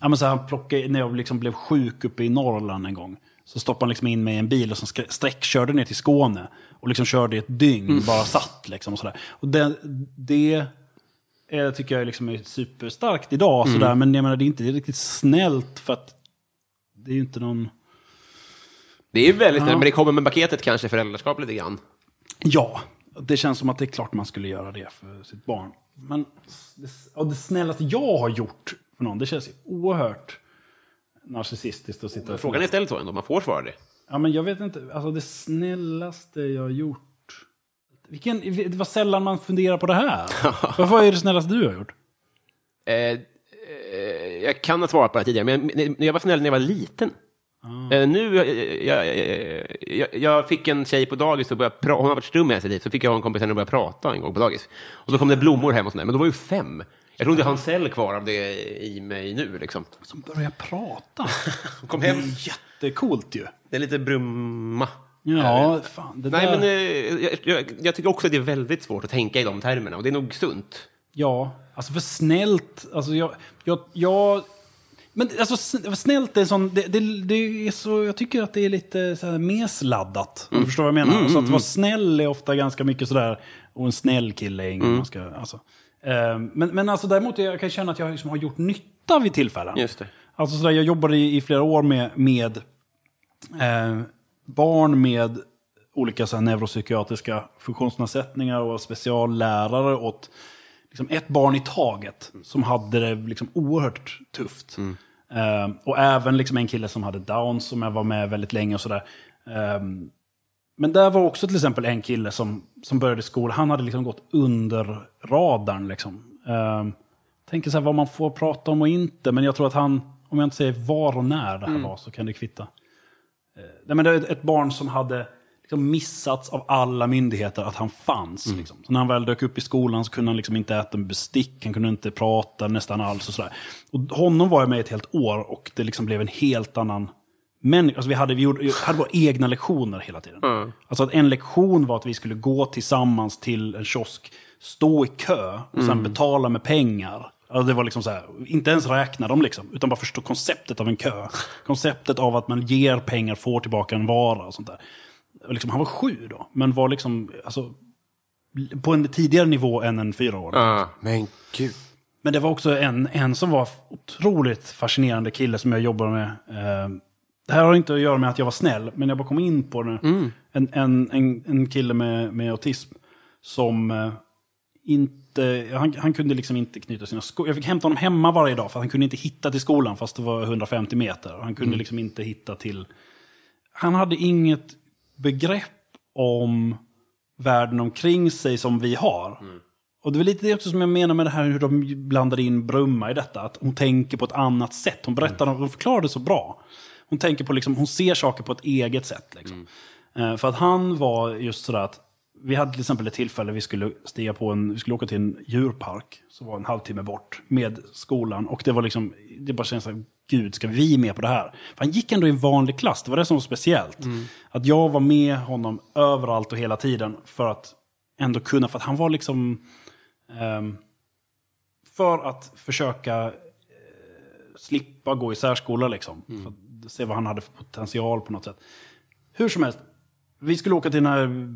Ja, men så han plockade, när jag liksom blev sjuk uppe i Norrland en gång, så stoppade han liksom in mig i en bil och skre- sträckkörde ner till Skåne. Och liksom körde i ett dygn, bara satt liksom och sådär. Och det, det eh, tycker jag liksom är superstarkt idag, sådär. men jag menar det är inte riktigt snällt för att det är ju inte någon... Det är väldigt snällt, men det kommer med paketet kanske, föräldraskap lite grann. Ja, det känns som att det är klart man skulle göra det för sitt barn. Men det, det snällaste jag har gjort för någon, det känns oerhört narcissistiskt att sitta och Frågan är ställd så ändå, man får svara det. Ja, men jag vet inte, alltså det snällaste jag har gjort. Vilken, det var sällan man funderar på det här. Vad är det snällaste du har gjort? Eh, eh, jag kan ha svarat på det tidigare, men jag, jag var snäll när jag var liten. Eh, nu, eh, jag, jag, jag, jag fick en tjej på dagis och började pra- hon har varit stum med sig dit, så fick jag en kompis henne och började prata en gång på dagis. Och då kom det blommor hem och sådär, men då var ju fem. Jag tror inte jag har en cell kvar av det i mig nu liksom. Som börjar prata. Kom Det hem, är jättecoolt ju. det är lite brumma. Ja, fan. Det Nej, där, men eh, jag, jag, jag tycker också att det är väldigt svårt att tänka i de termerna, och det är nog sunt. Ja, alltså för snällt. Alltså jag... jag, jag men alltså sn- snällt är en sån... Det, det, det är så, jag tycker att det är lite så här mesladdat. Om du förstår vad jag menar. så att vara snäll är ofta ganska mycket sådär... Och en snäll kille är ingen man ska... Alltså. Eh, men, men alltså däremot jag kan jag känna att jag liksom har gjort nytta vid tillfällen. Just det. Alltså sådär, jag jobbade i, i flera år med, med eh, barn med olika så här, neuropsykiatriska funktionsnedsättningar och var speciallärare åt liksom, ett barn i taget som hade det liksom, oerhört tufft. Eh, och även liksom, en kille som hade down som jag var med väldigt länge och sådär. Eh, men där var också till exempel en kille som, som började skolan, han hade liksom gått under radarn. Liksom. Eh, tänker så här vad man får prata om och inte, men jag tror att han, om jag inte säger var och när det här var, så kan det kvitta. Eh, nej, men det ett- ett barn som hade liksom missats av alla myndigheter att han fanns. Liksom. Så när han väl dök upp i skolan så kunde han liksom inte äta med bestick, han kunde inte prata nästan alls. Och sådär. Och honom var jag med ett helt år och det liksom blev en helt annan människa. Alltså vi hade, vi gjorde, hade våra egna lektioner hela tiden. Alltså att en lektion var att vi skulle gå tillsammans till en kiosk, stå i kö och sen betala med pengar. Alltså det var liksom så här, inte ens räkna dem liksom, utan bara förstå konceptet av en kö. Konceptet av att man ger pengar, får tillbaka en vara och sånt där. Liksom, han var sju då, men var liksom alltså, på en tidigare nivå än en fyraåring. Ah, men gud. Men det var också en, en som var otroligt fascinerande kille som jag jobbade med. Eh, Det här har inte att göra med att jag var snäll, men jag bara kom in på det. En, en, en, en kille med, med autism som eh, inte... Han, han kunde liksom inte knyta sina skor. Jag fick hämta honom hemma varje dag för att han kunde inte hitta till skolan fast det var 150 meter. Han kunde liksom inte hitta till... Han hade inget begrepp om världen omkring sig som vi har. Och det är lite det också som jag menar med det här hur de blandar in Brumma i detta. Att hon tänker på ett annat sätt. Hon berättar, hon förklarar det så bra. Hon tänker på liksom, hon ser saker på ett eget sätt. Liksom. Eh, för att han var just sådär att, vi hade till exempel ett tillfälle vi skulle stiga på en, vi skulle åka till en djurpark. Som var en halvtimme bort med skolan. Och det var liksom, det bara kändes som, gud ska vi med på det här? För han gick ändå i en vanlig klass, det var det som var speciellt. Att jag var med honom överallt och hela tiden för att ändå kunna, för att han var liksom... ehm, för att försöka eh, slippa gå i särskola liksom. För att se vad han hade för potential på något sätt. Hur som helst, vi skulle åka till den här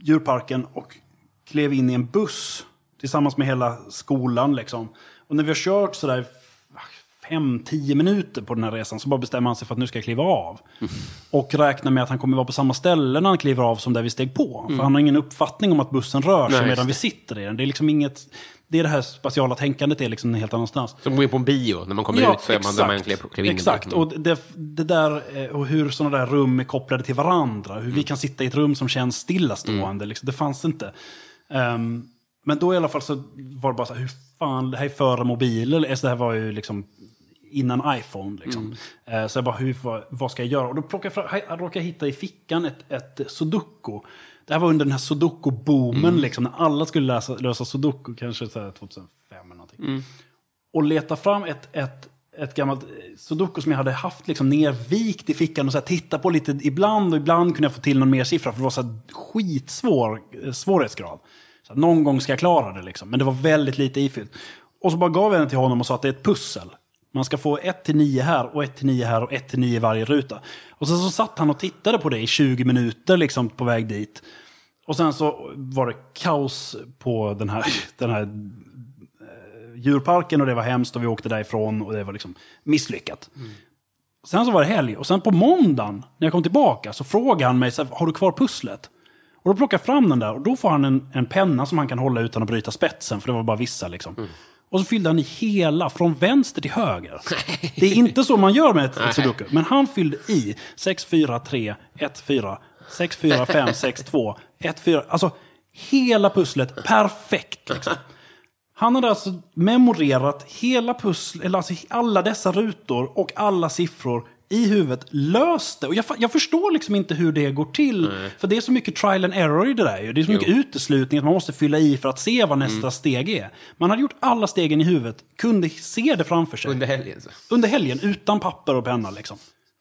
djurparken och klev in i en buss tillsammans med hela skolan. Liksom. Och när vi har kört sådär fem, tio minuter på den här resan så bara bestämmer han sig för att nu ska jag kliva av. Och räknar med att han kommer vara på samma ställe när han kliver av som där vi steg på. För han har ingen uppfattning om att bussen rör sig Nej, medan vi sitter i den. Det är liksom inget... Det är det här spatiala tänkandet är liksom helt annanstans. Som går in på en bio, när man kommer ut så är man där man klev, klev in. Exakt, och det, det där, eh, och hur sådana där rum är kopplade till varandra. Hur vi kan sitta i ett rum som känns stillastående. Liksom, det fanns inte. Ehm, men då i alla fall så var det bara så här, hur fan, det här är före mobiler. Alltså, det här var ju liksom innan iPhone. Liksom. Eh, så jag bara, hur, vad, vad ska jag göra? Och då plockade jag fram, jag råkade jag hitta i fickan ett, ett sudoku. Det här var under den här sudoku-boomen, liksom, när alla skulle läsa, lösa sudoku, kanske så här 2005 eller någonting och leta fram ett, ett, ett gammalt eh, sudoku som jag hade haft liksom nervikt i fickan och så här, titta på lite ibland och ibland kunde jag få till någon mer siffra för det var så här skitsvår eh, svårighetsgrad. Så att någon gång ska jag klara det liksom, men det var väldigt lite ifyllt. Och så bara gav jag den till honom och sa att det är ett pussel. Man ska få 1 till 9 här och 1 till 9 här och 1 till 9 i varje ruta. Och sen så satt han och tittade på det i 20 minuter liksom på väg dit. Och sen så var det kaos på den här, den här djurparken och det var hemskt och vi åkte därifrån och det var liksom misslyckat. Sen så var det helg och sen på måndagen när jag kom tillbaka så frågade han mig så här, har du kvar pusslet? Och då plockar jag fram den där och då får han en, en penna som han kan hålla utan att bryta spetsen för det var bara vissa liksom. Och så fyllde han i hela, från vänster till höger. Det är inte så man gör med ett, ett sudoku. Men han fyllde i 6, 4, 3, 1, 4, 6, 4, 5, 6, 2, 1, 4. Alltså hela pusslet perfekt. Liksom. Han hade alltså memorerat hela pussel, eller alltså alla dessa rutor och alla siffror i huvudet, löst det. Och jag, jag förstår liksom inte hur det går till. För det är så mycket trial and error i det där ju. Det är så mycket uteslutning att man måste fylla i för att se vad nästa steg är. Man hade gjort alla stegen i huvudet, kunde se det framför sig. Under helgen. Så. Under helgen, utan papper och penna liksom.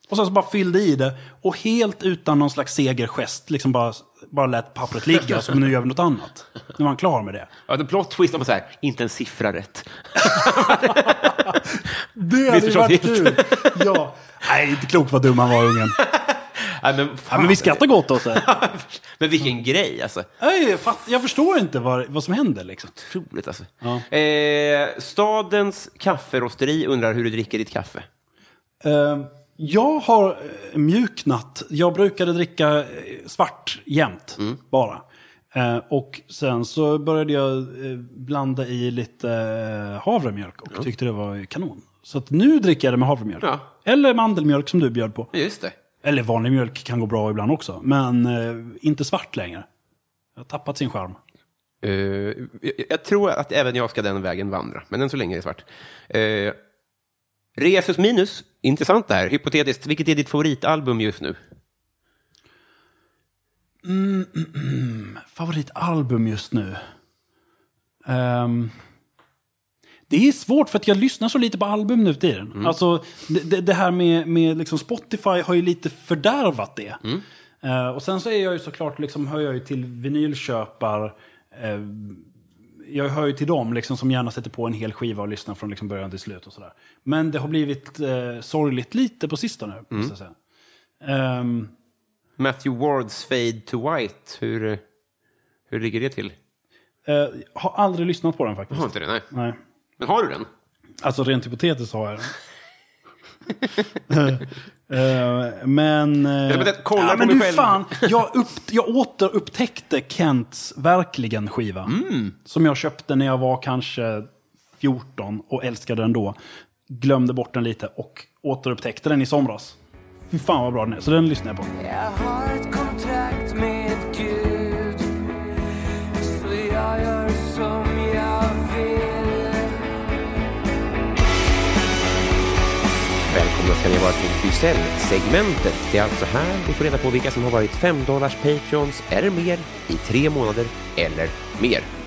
Och sen så bara fyllde i det och helt utan någon slags segergest liksom bara, bara lät pappret ligga. Så nu gör vi något annat. Nu var han klar med det. Ja, the plot twist var så här, inte en siffra rätt. Det hade ju varit kul. ja. Nej, inte klokt vad dum han var ungen. Nej, men, Ja, men vi skrattar gott åt det. men vilken grej alltså. Nej, jag, förstår inte vad, vad som händer liksom. Otroligt alltså. Ja. Eh, stadens kafferosteri undrar hur du dricker ditt kaffe. Eh, jag har eh, mjuknat. Jag brukade dricka eh, svart jämt, bara. Eh, och sen så började jag eh, blanda i lite eh, havremjölk och tyckte det var kanon. Så att nu dricker jag det med havremjölk. Ja. Eller mandelmjölk som du bjöd på. Just det. Eller vanlig mjölk kan gå bra ibland också. Men inte svart längre. Jag har tappat sin charm. Eh, jag, jag tror att även jag ska den vägen vandra, men än så länge är det svart. Uh, Resus minus, intressant det här. Hypotetiskt, vilket är ditt favoritalbum just nu? Favoritalbum just nu? Ehm, det är svårt för att jag lyssnar så lite på album nu för tiden. Alltså, det, det, här med, med liksom Spotify har ju lite fördärvat det. Eh, och sen så är jag ju såklart, liksom, hör jag ju till vinylköpar. eh, jag hör ju till dem liksom, som gärna sätter på en hel skiva och lyssnar från liksom, början till slut. och sådär. Men det har blivit eh, sorgligt lite på sistone. Säga. Ehm, Matthew Wards Fade to White, hur, hur ligger det till? eh, har aldrig lyssnat på den faktiskt. Har inte det? Nej. Nej. Men har du den? Alltså rent hypotetiskt har jag den. Eh, men... att jag kollar ja, på men mig du själv. fan, jag, upp, jag återupptäckte Kents verkligen skiva. Mm. Som jag köpte när jag var kanske 14 och älskade den då. Glömde bort den lite och återupptäckte den i somras. Fy fan vad bra den är, så den lyssnar jag på. Jag har ett kontrakt med Gud Så jag gör som jag vill Välkomna ska ni vara till Bysell-segmentet. Det är alltså här vi får reda på vilka som har varit 5 dollars Patreons eller mer i tre månader eller mer.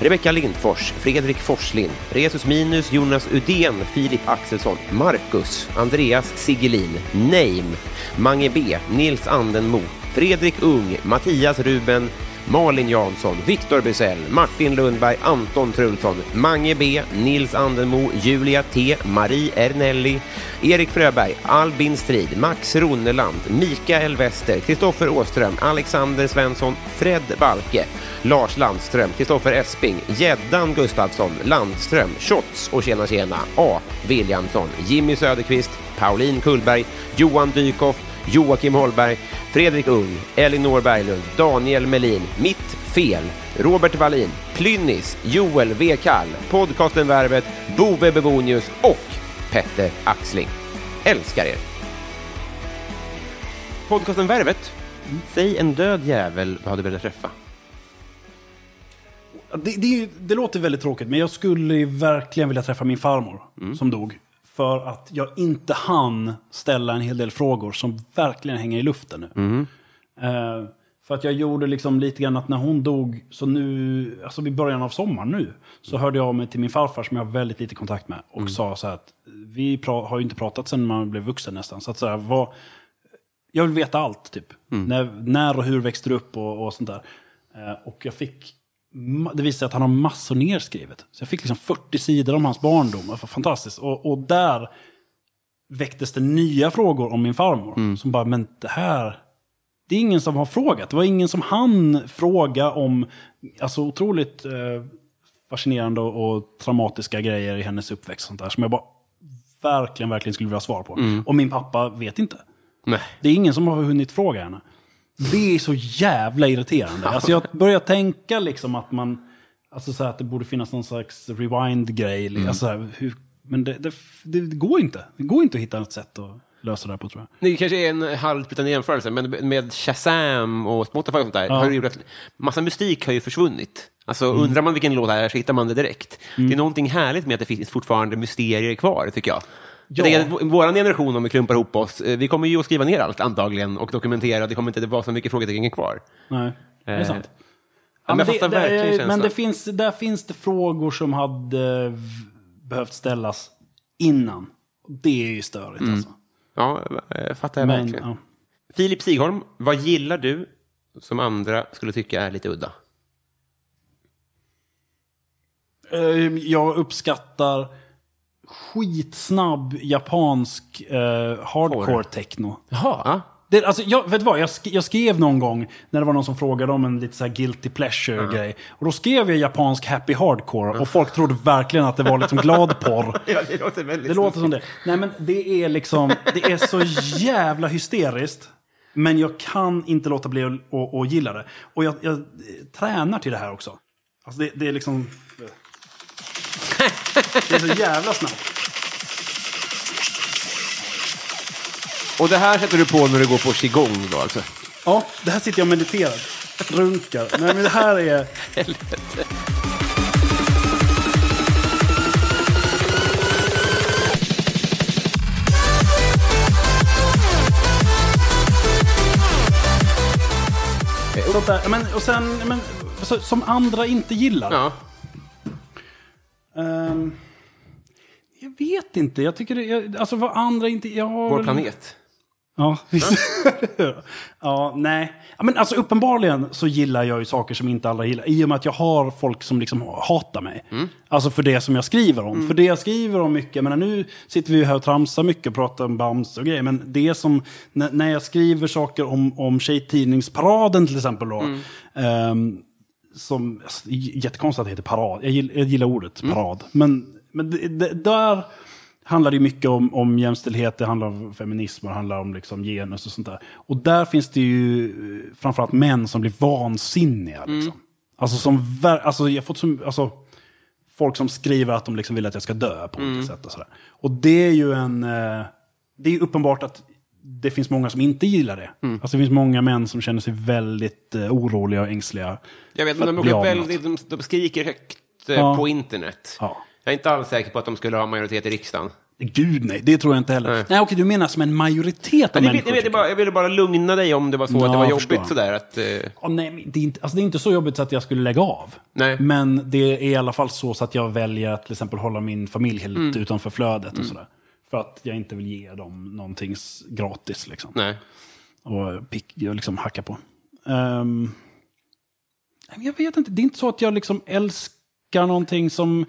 Rebecka Lindfors, Fredrik Forslind, Resus Minus, Jonas Udén, Filip Axelsson, Marcus, Andreas Sigelin, Name, Mange B, Nils Andenmo, Fredrik Ung, Mattias Ruben, Malin Jansson, Viktor Bysell, Martin Lundberg, Anton Trulsson, Mange B, Nils Andenmo, Julia T, Marie Ernelli, Erik Fröberg, Albin Strid, Max Ronneland, Mikael Wester, Kristoffer Åström, Alexander Svensson, Fred Balke, Lars Landström, Kristoffer Esping, Gäddan Gustafsson, Landström, Shots och Tjena Tjena, A. Williamson, Jimmy Söderqvist, Pauline Kullberg, Johan Dykhoff, Joakim Holberg, Fredrik Ung, Elinor Berglund, Daniel Melin, Mitt Fel, Robert Wallin, Plynnis, Joel V. Kall, podcasten Värvet, Bove Bebonius och Petter Axling. Älskar er! Podcasten Värvet. Säg en död jävel vad du velat träffa. Det, det, det låter väldigt tråkigt, men jag skulle verkligen vilja träffa min farmor som dog. För att jag inte hann ställa en hel del frågor som verkligen hänger i luften nu. Eh, för att jag gjorde liksom lite grann att när hon dog, så nu, alltså i början av sommaren nu, så hörde jag av mig till min farfar som jag har väldigt lite kontakt med. Och sa så här att vi har ju inte pratat sedan man blev vuxen nästan. Så att så här, vad, jag vill veta allt, typ. När, när och hur växte du upp och, och sånt där. Eh, och jag fick, det visade sig att han har massor nerskrivet. Så jag fick liksom 40 sidor om hans barndom. Det var fantastiskt. Och, och där väcktes det nya frågor om min farmor. Som bara, men det här, det är ingen som har frågat. Det var ingen som hann fråga om, alltså otroligt eh, fascinerande och, och traumatiska grejer i hennes uppväxt. Sånt där, som jag bara verkligen, verkligen skulle vilja ha svar på. Och min pappa vet inte. Nej. Det är ingen som har hunnit fråga henne. Det är så jävla irriterande. Alltså jag börjar tänka liksom att man... Alltså så att det borde finnas någon slags rewind-grej. Alltså så här, hur, men det, det, det, går inte. Det går inte att hitta ett sätt att lösa det här på tror jag. Det kanske är en halvsplittrande jämförelse, men med Shazam och Spotify och sånt där, har det gjort att massa mystik har ju försvunnit. Alltså undrar man vilken låt det är så hittar man det direkt. Det är någonting härligt med att det finns fortfarande mysterier kvar, tycker jag. Jag Ja. tänker att vår generation, om vi klumpar ihop oss, eh, vi kommer ju att skriva ner allt antagligen och dokumentera, det kommer inte vara så mycket frågetecken kvar. Nej, det är Eh, sant. Ja, Ja, men jag verkligen det, känslan. men det finns, där finns det frågor som hade behövt ställas innan. Det är ju störigt alltså. Ja, jag fattar jag Men, verkligen. ja. Filip Sigholm, vad gillar du som andra skulle tycka är lite udda? Eh, Jag uppskattar skitsnabb japansk eh, hardcore techno. Jaha, ja. Det, alltså, jag, vet du vad, jag, sk- jag skrev någon gång när det var någon som frågade om en lite så här guilty pleasure-grej. Och då skrev jag japansk happy hardcore och folk trodde verkligen att det var liksom glad porr. ja, det låter väldigt Det låter som det. Nej men det är liksom, det är så jävla hysteriskt. Men jag kan inte låta bli att gilla det. Och jag, jag tränar till det här också. Alltså det, det är liksom... Det är så jävla snabbt. Och det här sätter du på när du går på qigong då alltså? Ja, det här sitter jag och mediterar. Runkar. Nej men det här är... Sånt där. Men, och sen, men, så, som andra inte gillar. Ja. Ehm, jag vet inte. Jag tycker det, jag, alltså vad andra inte... Jag har Vår planet. Ja, visst. ja, nej. Men alltså uppenbarligen så gillar jag ju saker som inte alla gillar. I och med att jag har folk som liksom hatar mig. Alltså för det som jag skriver om. För det jag skriver om mycket, men nu sitter vi ju här och tramsar mycket och pratar om Bamse och grejer. Men det som, när, jag skriver saker om, om Tjejtidningsparaden till exempel då. ehm, som, alltså, jättekonstigt att det heter parad. Jag gillar, jag gillar ordet parad. Men, men det, det, där handlar det mycket om, om jämställdhet, det handlar om feminism, det handlar om liksom genus och sånt där. Och där finns det ju eh, framförallt män som blir vansinniga. Liksom. Alltså, som, alltså, jag fått som, alltså, folk som skriver att de liksom vill att jag ska dö på olika sätt. Och, sådär. och det är ju en... eh, Det är uppenbart att det finns många som inte gillar det. Alltså det finns många män som känner sig väldigt eh, oroliga och ängsliga. Jag vet, men de, väldigt, de, de skriker högt eh, Ja. på internet. Ja. Jag är inte alls säker på att de skulle ha majoritet i riksdagen. Gud nej, det tror jag inte heller. Nej. Nej, okej, du menar som en majoritet av jag, vet, människor? jag, jag, bara, jag ville bara lugna dig om det var så att det Ja, var jag jobbigt sådär. Att, eh, Ja, nej, det, är inte, alltså det är inte så jobbigt så att jag skulle lägga av. Nej. Men det är i alla fall så, så att jag väljer att till exempel hålla min familj helt Mm. utanför flödet och sådär. För att jag inte vill ge dem någonting gratis liksom. nej. Och pick, liksom hacka på. Men jag vet inte, det är inte så att jag liksom älskar någonting som...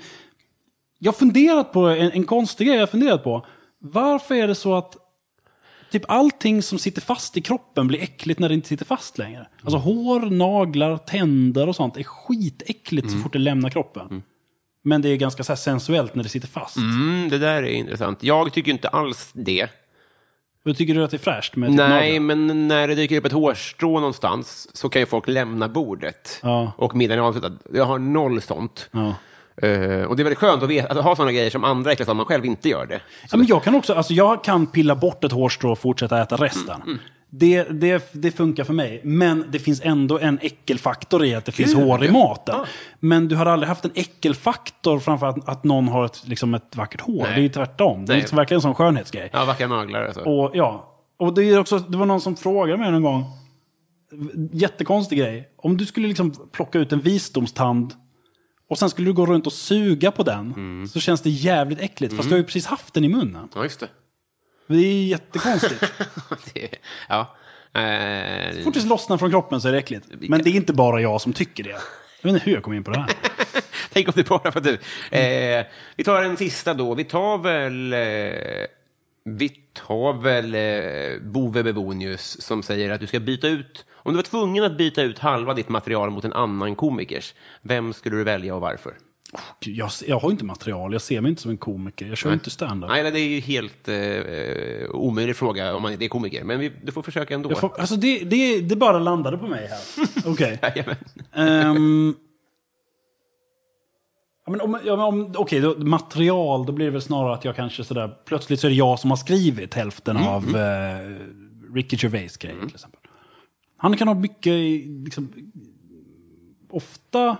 Jag har funderat på, en, en konstig grej jag har funderat på. Varför är det så att typ allting som sitter fast i kroppen blir äckligt när det inte sitter fast längre? Alltså hår, naglar, tänder och sånt är skitäckligt så fort det lämnar kroppen. Men det är ganska så här sensuellt när det sitter fast. Mm, det där är intressant. Jag tycker inte alls det. Hur tycker du att det är fräscht med typ Nej, naglar? men när det dyker upp ett hårstrå någonstans så kan ju folk lämna bordet. Ja. Och middagen är avslutad. Jag har noll sånt. Ja. Eh, och det är väldigt skönt att, veta, att ha sådana grejer som andra äcklas av, man själv inte gör det. Ja, men jag kan också, alltså jag kan pilla bort ett hårstrå och fortsätta äta resten. Mm, Det, det, det funkar för mig. Men det finns ändå en äckelfaktor i att det finns hår i maten. Men du har aldrig haft en äckelfaktor framför att, att någon har ett, liksom ett vackert hår. Nej. Det är ju tvärtom. Det är liksom verkligen en sån skönhetsgrej. Ja, vackra naglar alltså. Och, ja. och det, är också, det var någon som frågade mig någon gång. Jättekonstig grej. Om du skulle liksom plocka ut en visdomstand och sen skulle du gå runt och suga på den. Mm. Så känns det jävligt äckligt. Fast du har ju precis haft den i munnen. Ja, just det. Det är jättekonstigt. det ja. Eh, Så fort det lossnar från kroppen så är det äckligt. Men det är inte bara jag som tycker det. Jag vet inte hur jag kom in på det här. Tänk om det bara var du. Eh, vi tar en sista då. Vi tar väl... Eh, vi tar väl eh, Bove Bebonius som säger att du ska byta ut... Om du var tvungen att byta ut halva ditt material mot en annan komikers, vem skulle du välja och varför? Jag, jag har inte material, jag ser mig inte som en komiker. Jag kör ju inte stand-up. Nej, det är ju helt eh, omöjlig fråga om man inte är komiker, men vi, du får försöka ändå. Jag får, alltså det, det, det bara landade på mig här. Okej. Jajamän. Ehm, ja, men om, ja, om, då, material, då blir det väl snarare att jag kanske sådär, plötsligt så är det jag som har skrivit hälften av eh, Ricky Gervais grejer till exempel. Han kan ha mycket, liksom, ofta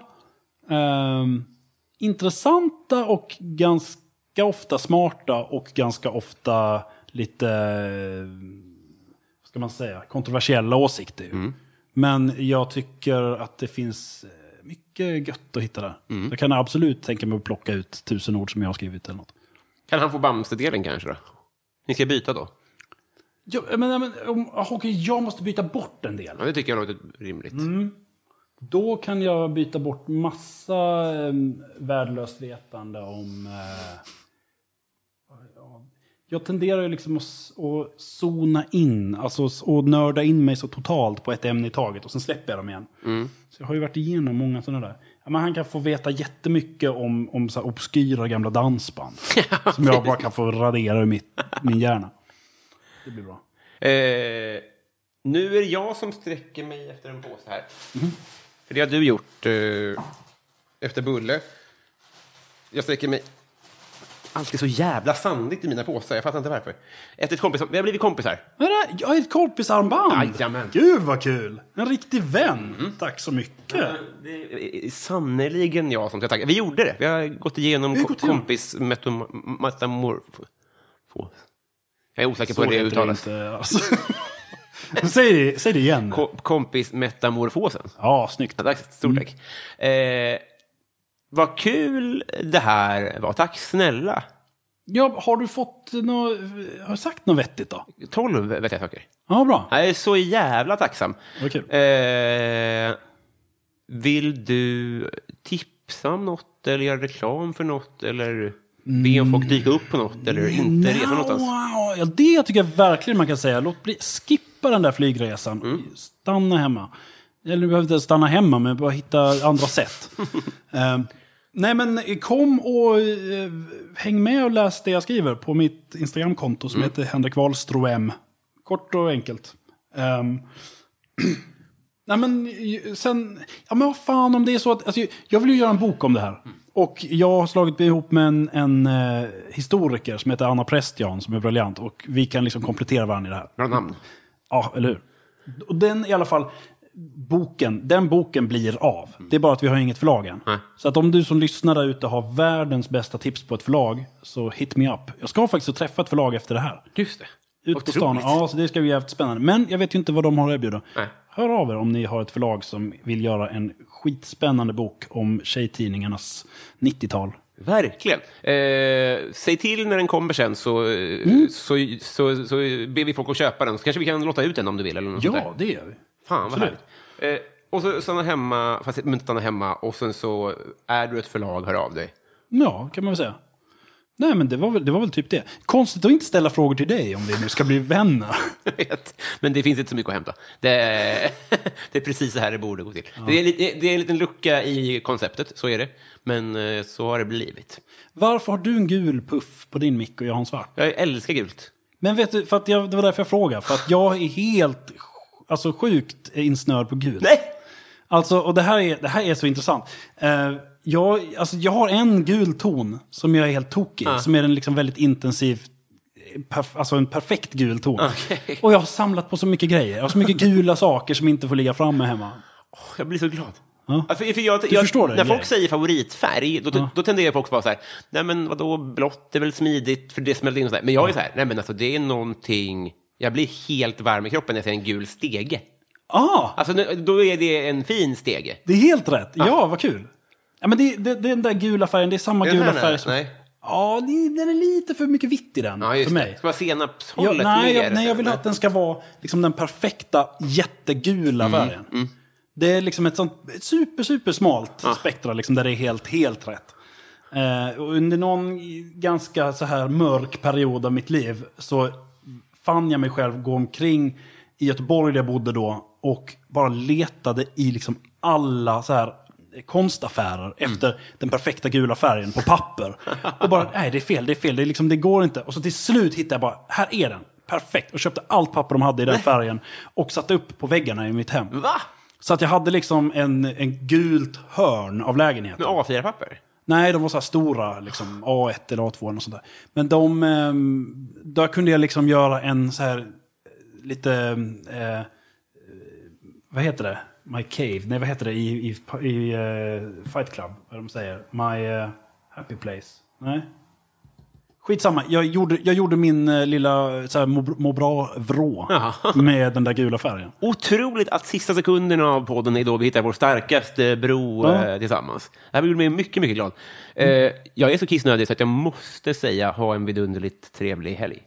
ehm, intressanta och ganska ofta smarta och ganska ofta lite, vad ska man säga, kontroversiella åsikter. ju. Men jag tycker att det finns eh, mycket gött att hitta där. Jag kan absolut tänka mig att plocka ut tusen ord som jag har skrivit eller något. Kan han få Bamse-delen kanske då? Ni ska byta då? Ja, men, men, om, okej, jag måste byta bort en del. Ja, det tycker jag låter rimligt. Då kan jag byta bort massa eh, värdelöst vetande om... Eh, ja, jag tenderar ju liksom att, att zona in, alltså och nörda in mig så totalt på ett ämne i taget och sen släpper jag dem igen. Så jag har ju varit igenom många sådana där. Ja, men han kan få veta jättemycket om, om så här obskyra gamla dansband. som jag bara kan få radera ur mitt, min hjärna. Det blir bra. Eh, nu är det jag som sträcker mig efter en påse här. För det har du gjort eh, efter Bulle. Jag sträcker mig alltid så jävla sandigt i mina påsar. Jag fattar inte varför. Efter ett kompis, vi har blivit kompisar. Är? Jag har ett kompisarmband! Jajamän. Gud vad kul! En riktig vän! Tack så mycket! Det är sannerligen jag som ska tacka. Vi gjorde det. Vi har gått igenom har gått kompis Jag är osäker på Så hur det uttalas. alltså. säg, det, säg det igen. Ko- kompis metamorfosen. Ja, snyggt. Ja, tack, stort tack. Eh, vad kul det här var. Tack snälla. Ja, har du fått något, har du sagt något vettigt då? 12 vet jag saker. Ja, bra. Jag är så jävla tacksam. Vad kul. Eh, vill du tipsa om något eller göra reklam för något eller be om folk dyka upp på något eller inte resa någonstans? Wow, ja, det tycker jag verkligen man kan säga. Låt bli, skippa den där flygresan. Mm. Stanna hemma. Eller du behöver inte stanna hemma, men bara hitta andra sätt. Ehm, Nej men kom och eh, häng med och läs det jag skriver på mitt Instagramkonto som heter Henrik Wahlström. Kort och enkelt. Ehm, nej men sen, ja men vad fan om det är så att, alltså, jag vill ju göra en bok om det här. Och jag har slagit mig ihop med en, en eh, historiker som heter Anna Prästjan som är briljant. Och vi kan liksom komplettera varandra i det här. Bra namn. Ja, eller hur? Och den i alla fall, boken, den boken blir av. Det är bara att vi har inget förlag än. Nej. Så att om du som lyssnar där ute har världens bästa tips på ett förlag, så hit me up. Jag ska faktiskt träffa ett förlag efter det här. Just det. Ut på stan. Ja, så det ska bli jävligt spännande. Men jag vet ju inte vad de har att erbjuda. Nej. Hör av er om ni har ett förlag som vill göra en skitspännande bok om tjejtidningarnas 90-tal. Verkligen. Eh, säg till när den kommer sen så, Mm. så, så, så ber vi folk att köpa den. Så kanske vi kan låta ut den om du vill. Eller något sånt Ja, där. det gör vi. Fan vad absolut. härligt. Eh, och så stanna hemma, fast inte stanna hemma. Och sen så är du ett förlag, hör av dig. Ja, kan man väl säga. Nej, men det var, väl, det var väl typ det. Konstigt att inte ställa frågor till dig om vi nu ska bli vänner. Jag vet. Men det finns inte så mycket att hämta. Det, det är precis så här det borde gå till. Det, är, det är en liten lucka i konceptet, så är det. Men eh, så har det blivit. Varför har du en gul puff på din mick och jag har en svart? Jag älskar gult. Men vet du, för att jag, det var därför jag frågade. För att jag är helt, alltså sjukt insnörd på gul. Nej! Alltså, och det här är, det här är så intressant. Eh, jag, alltså, jag har en gul ton som jag är helt tokig i. Som är en liksom väldigt intensiv, perf, alltså en perfekt gul ton. Okej. Och jag har samlat på så mycket grejer. Jag har så mycket gula saker som inte får ligga framme hemma. Jag blir så glad. Ja. Ja, för, för jag, Du jag, förstår det, När folk säger favoritfärg, då, då tenderar folk att vara så här, nej men vadå, blått är väl smidigt för det smälter in och så där. Men jag är så här, nej men alltså det är någonting, jag blir helt varm i kroppen när jag ser en gul stege. Ah, Alltså då är det en fin stege. det är helt rätt. Ja, vad kul. Ja, men det, det, det är den där gula färgen, det är samma Är gula färg som... Nej. Ja, det, den är lite för mycket vitt i den Ja, just för det. mig. Ska vara senapshållet nej, mer? jag, nej, jag vill att den ska vara liksom den perfekta jättegula Mm, färgen. Det är liksom ett sånt ett super, super smalt spektra liksom, där det är helt, helt rätt. Eh, och under någon ganska så här mörk period av mitt liv så fann jag mig själv gå omkring i Göteborg där jag bodde då och bara letade i liksom alla så här konstaffärer efter den perfekta gula färgen på papper. Och bara, nej det är fel, det är fel, det, är liksom, det går inte. Och så till slut hittade jag bara, här är den, perfekt. Och köpte allt papper de hade i den färgen och satte upp på väggarna i mitt hem. Va? Så att jag hade liksom en, en gult hörn av lägenheten. Med A4-papper? Nej, de var så här stora, liksom A1 eller A2 eller sånt där. Men de, ehm, där kunde jag liksom göra en så här eh, lite, eh, vad heter det? My Cave, nej vad heter det i, i, i eh, Fight Club? Vad de säger? My eh, Happy Place? Nej? Skitsamma, jag gjorde, jag gjorde min eh, lilla så här, må, må bra-vrå med den där gula färgen. Otroligt att sista sekunderna av podden är då vi hittar vår starkaste bro Ja. eh, tillsammans. Det här gjorde mig mycket, mycket glad. Eh, jag är så kissnödig så att jag måste säga ha en vidunderligt trevlig helg.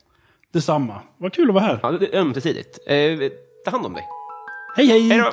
Detsamma. Vad kul att vara här. Ja, det är ömsesidigt. Eh, ta hand om dig. Hej hej! Hej då!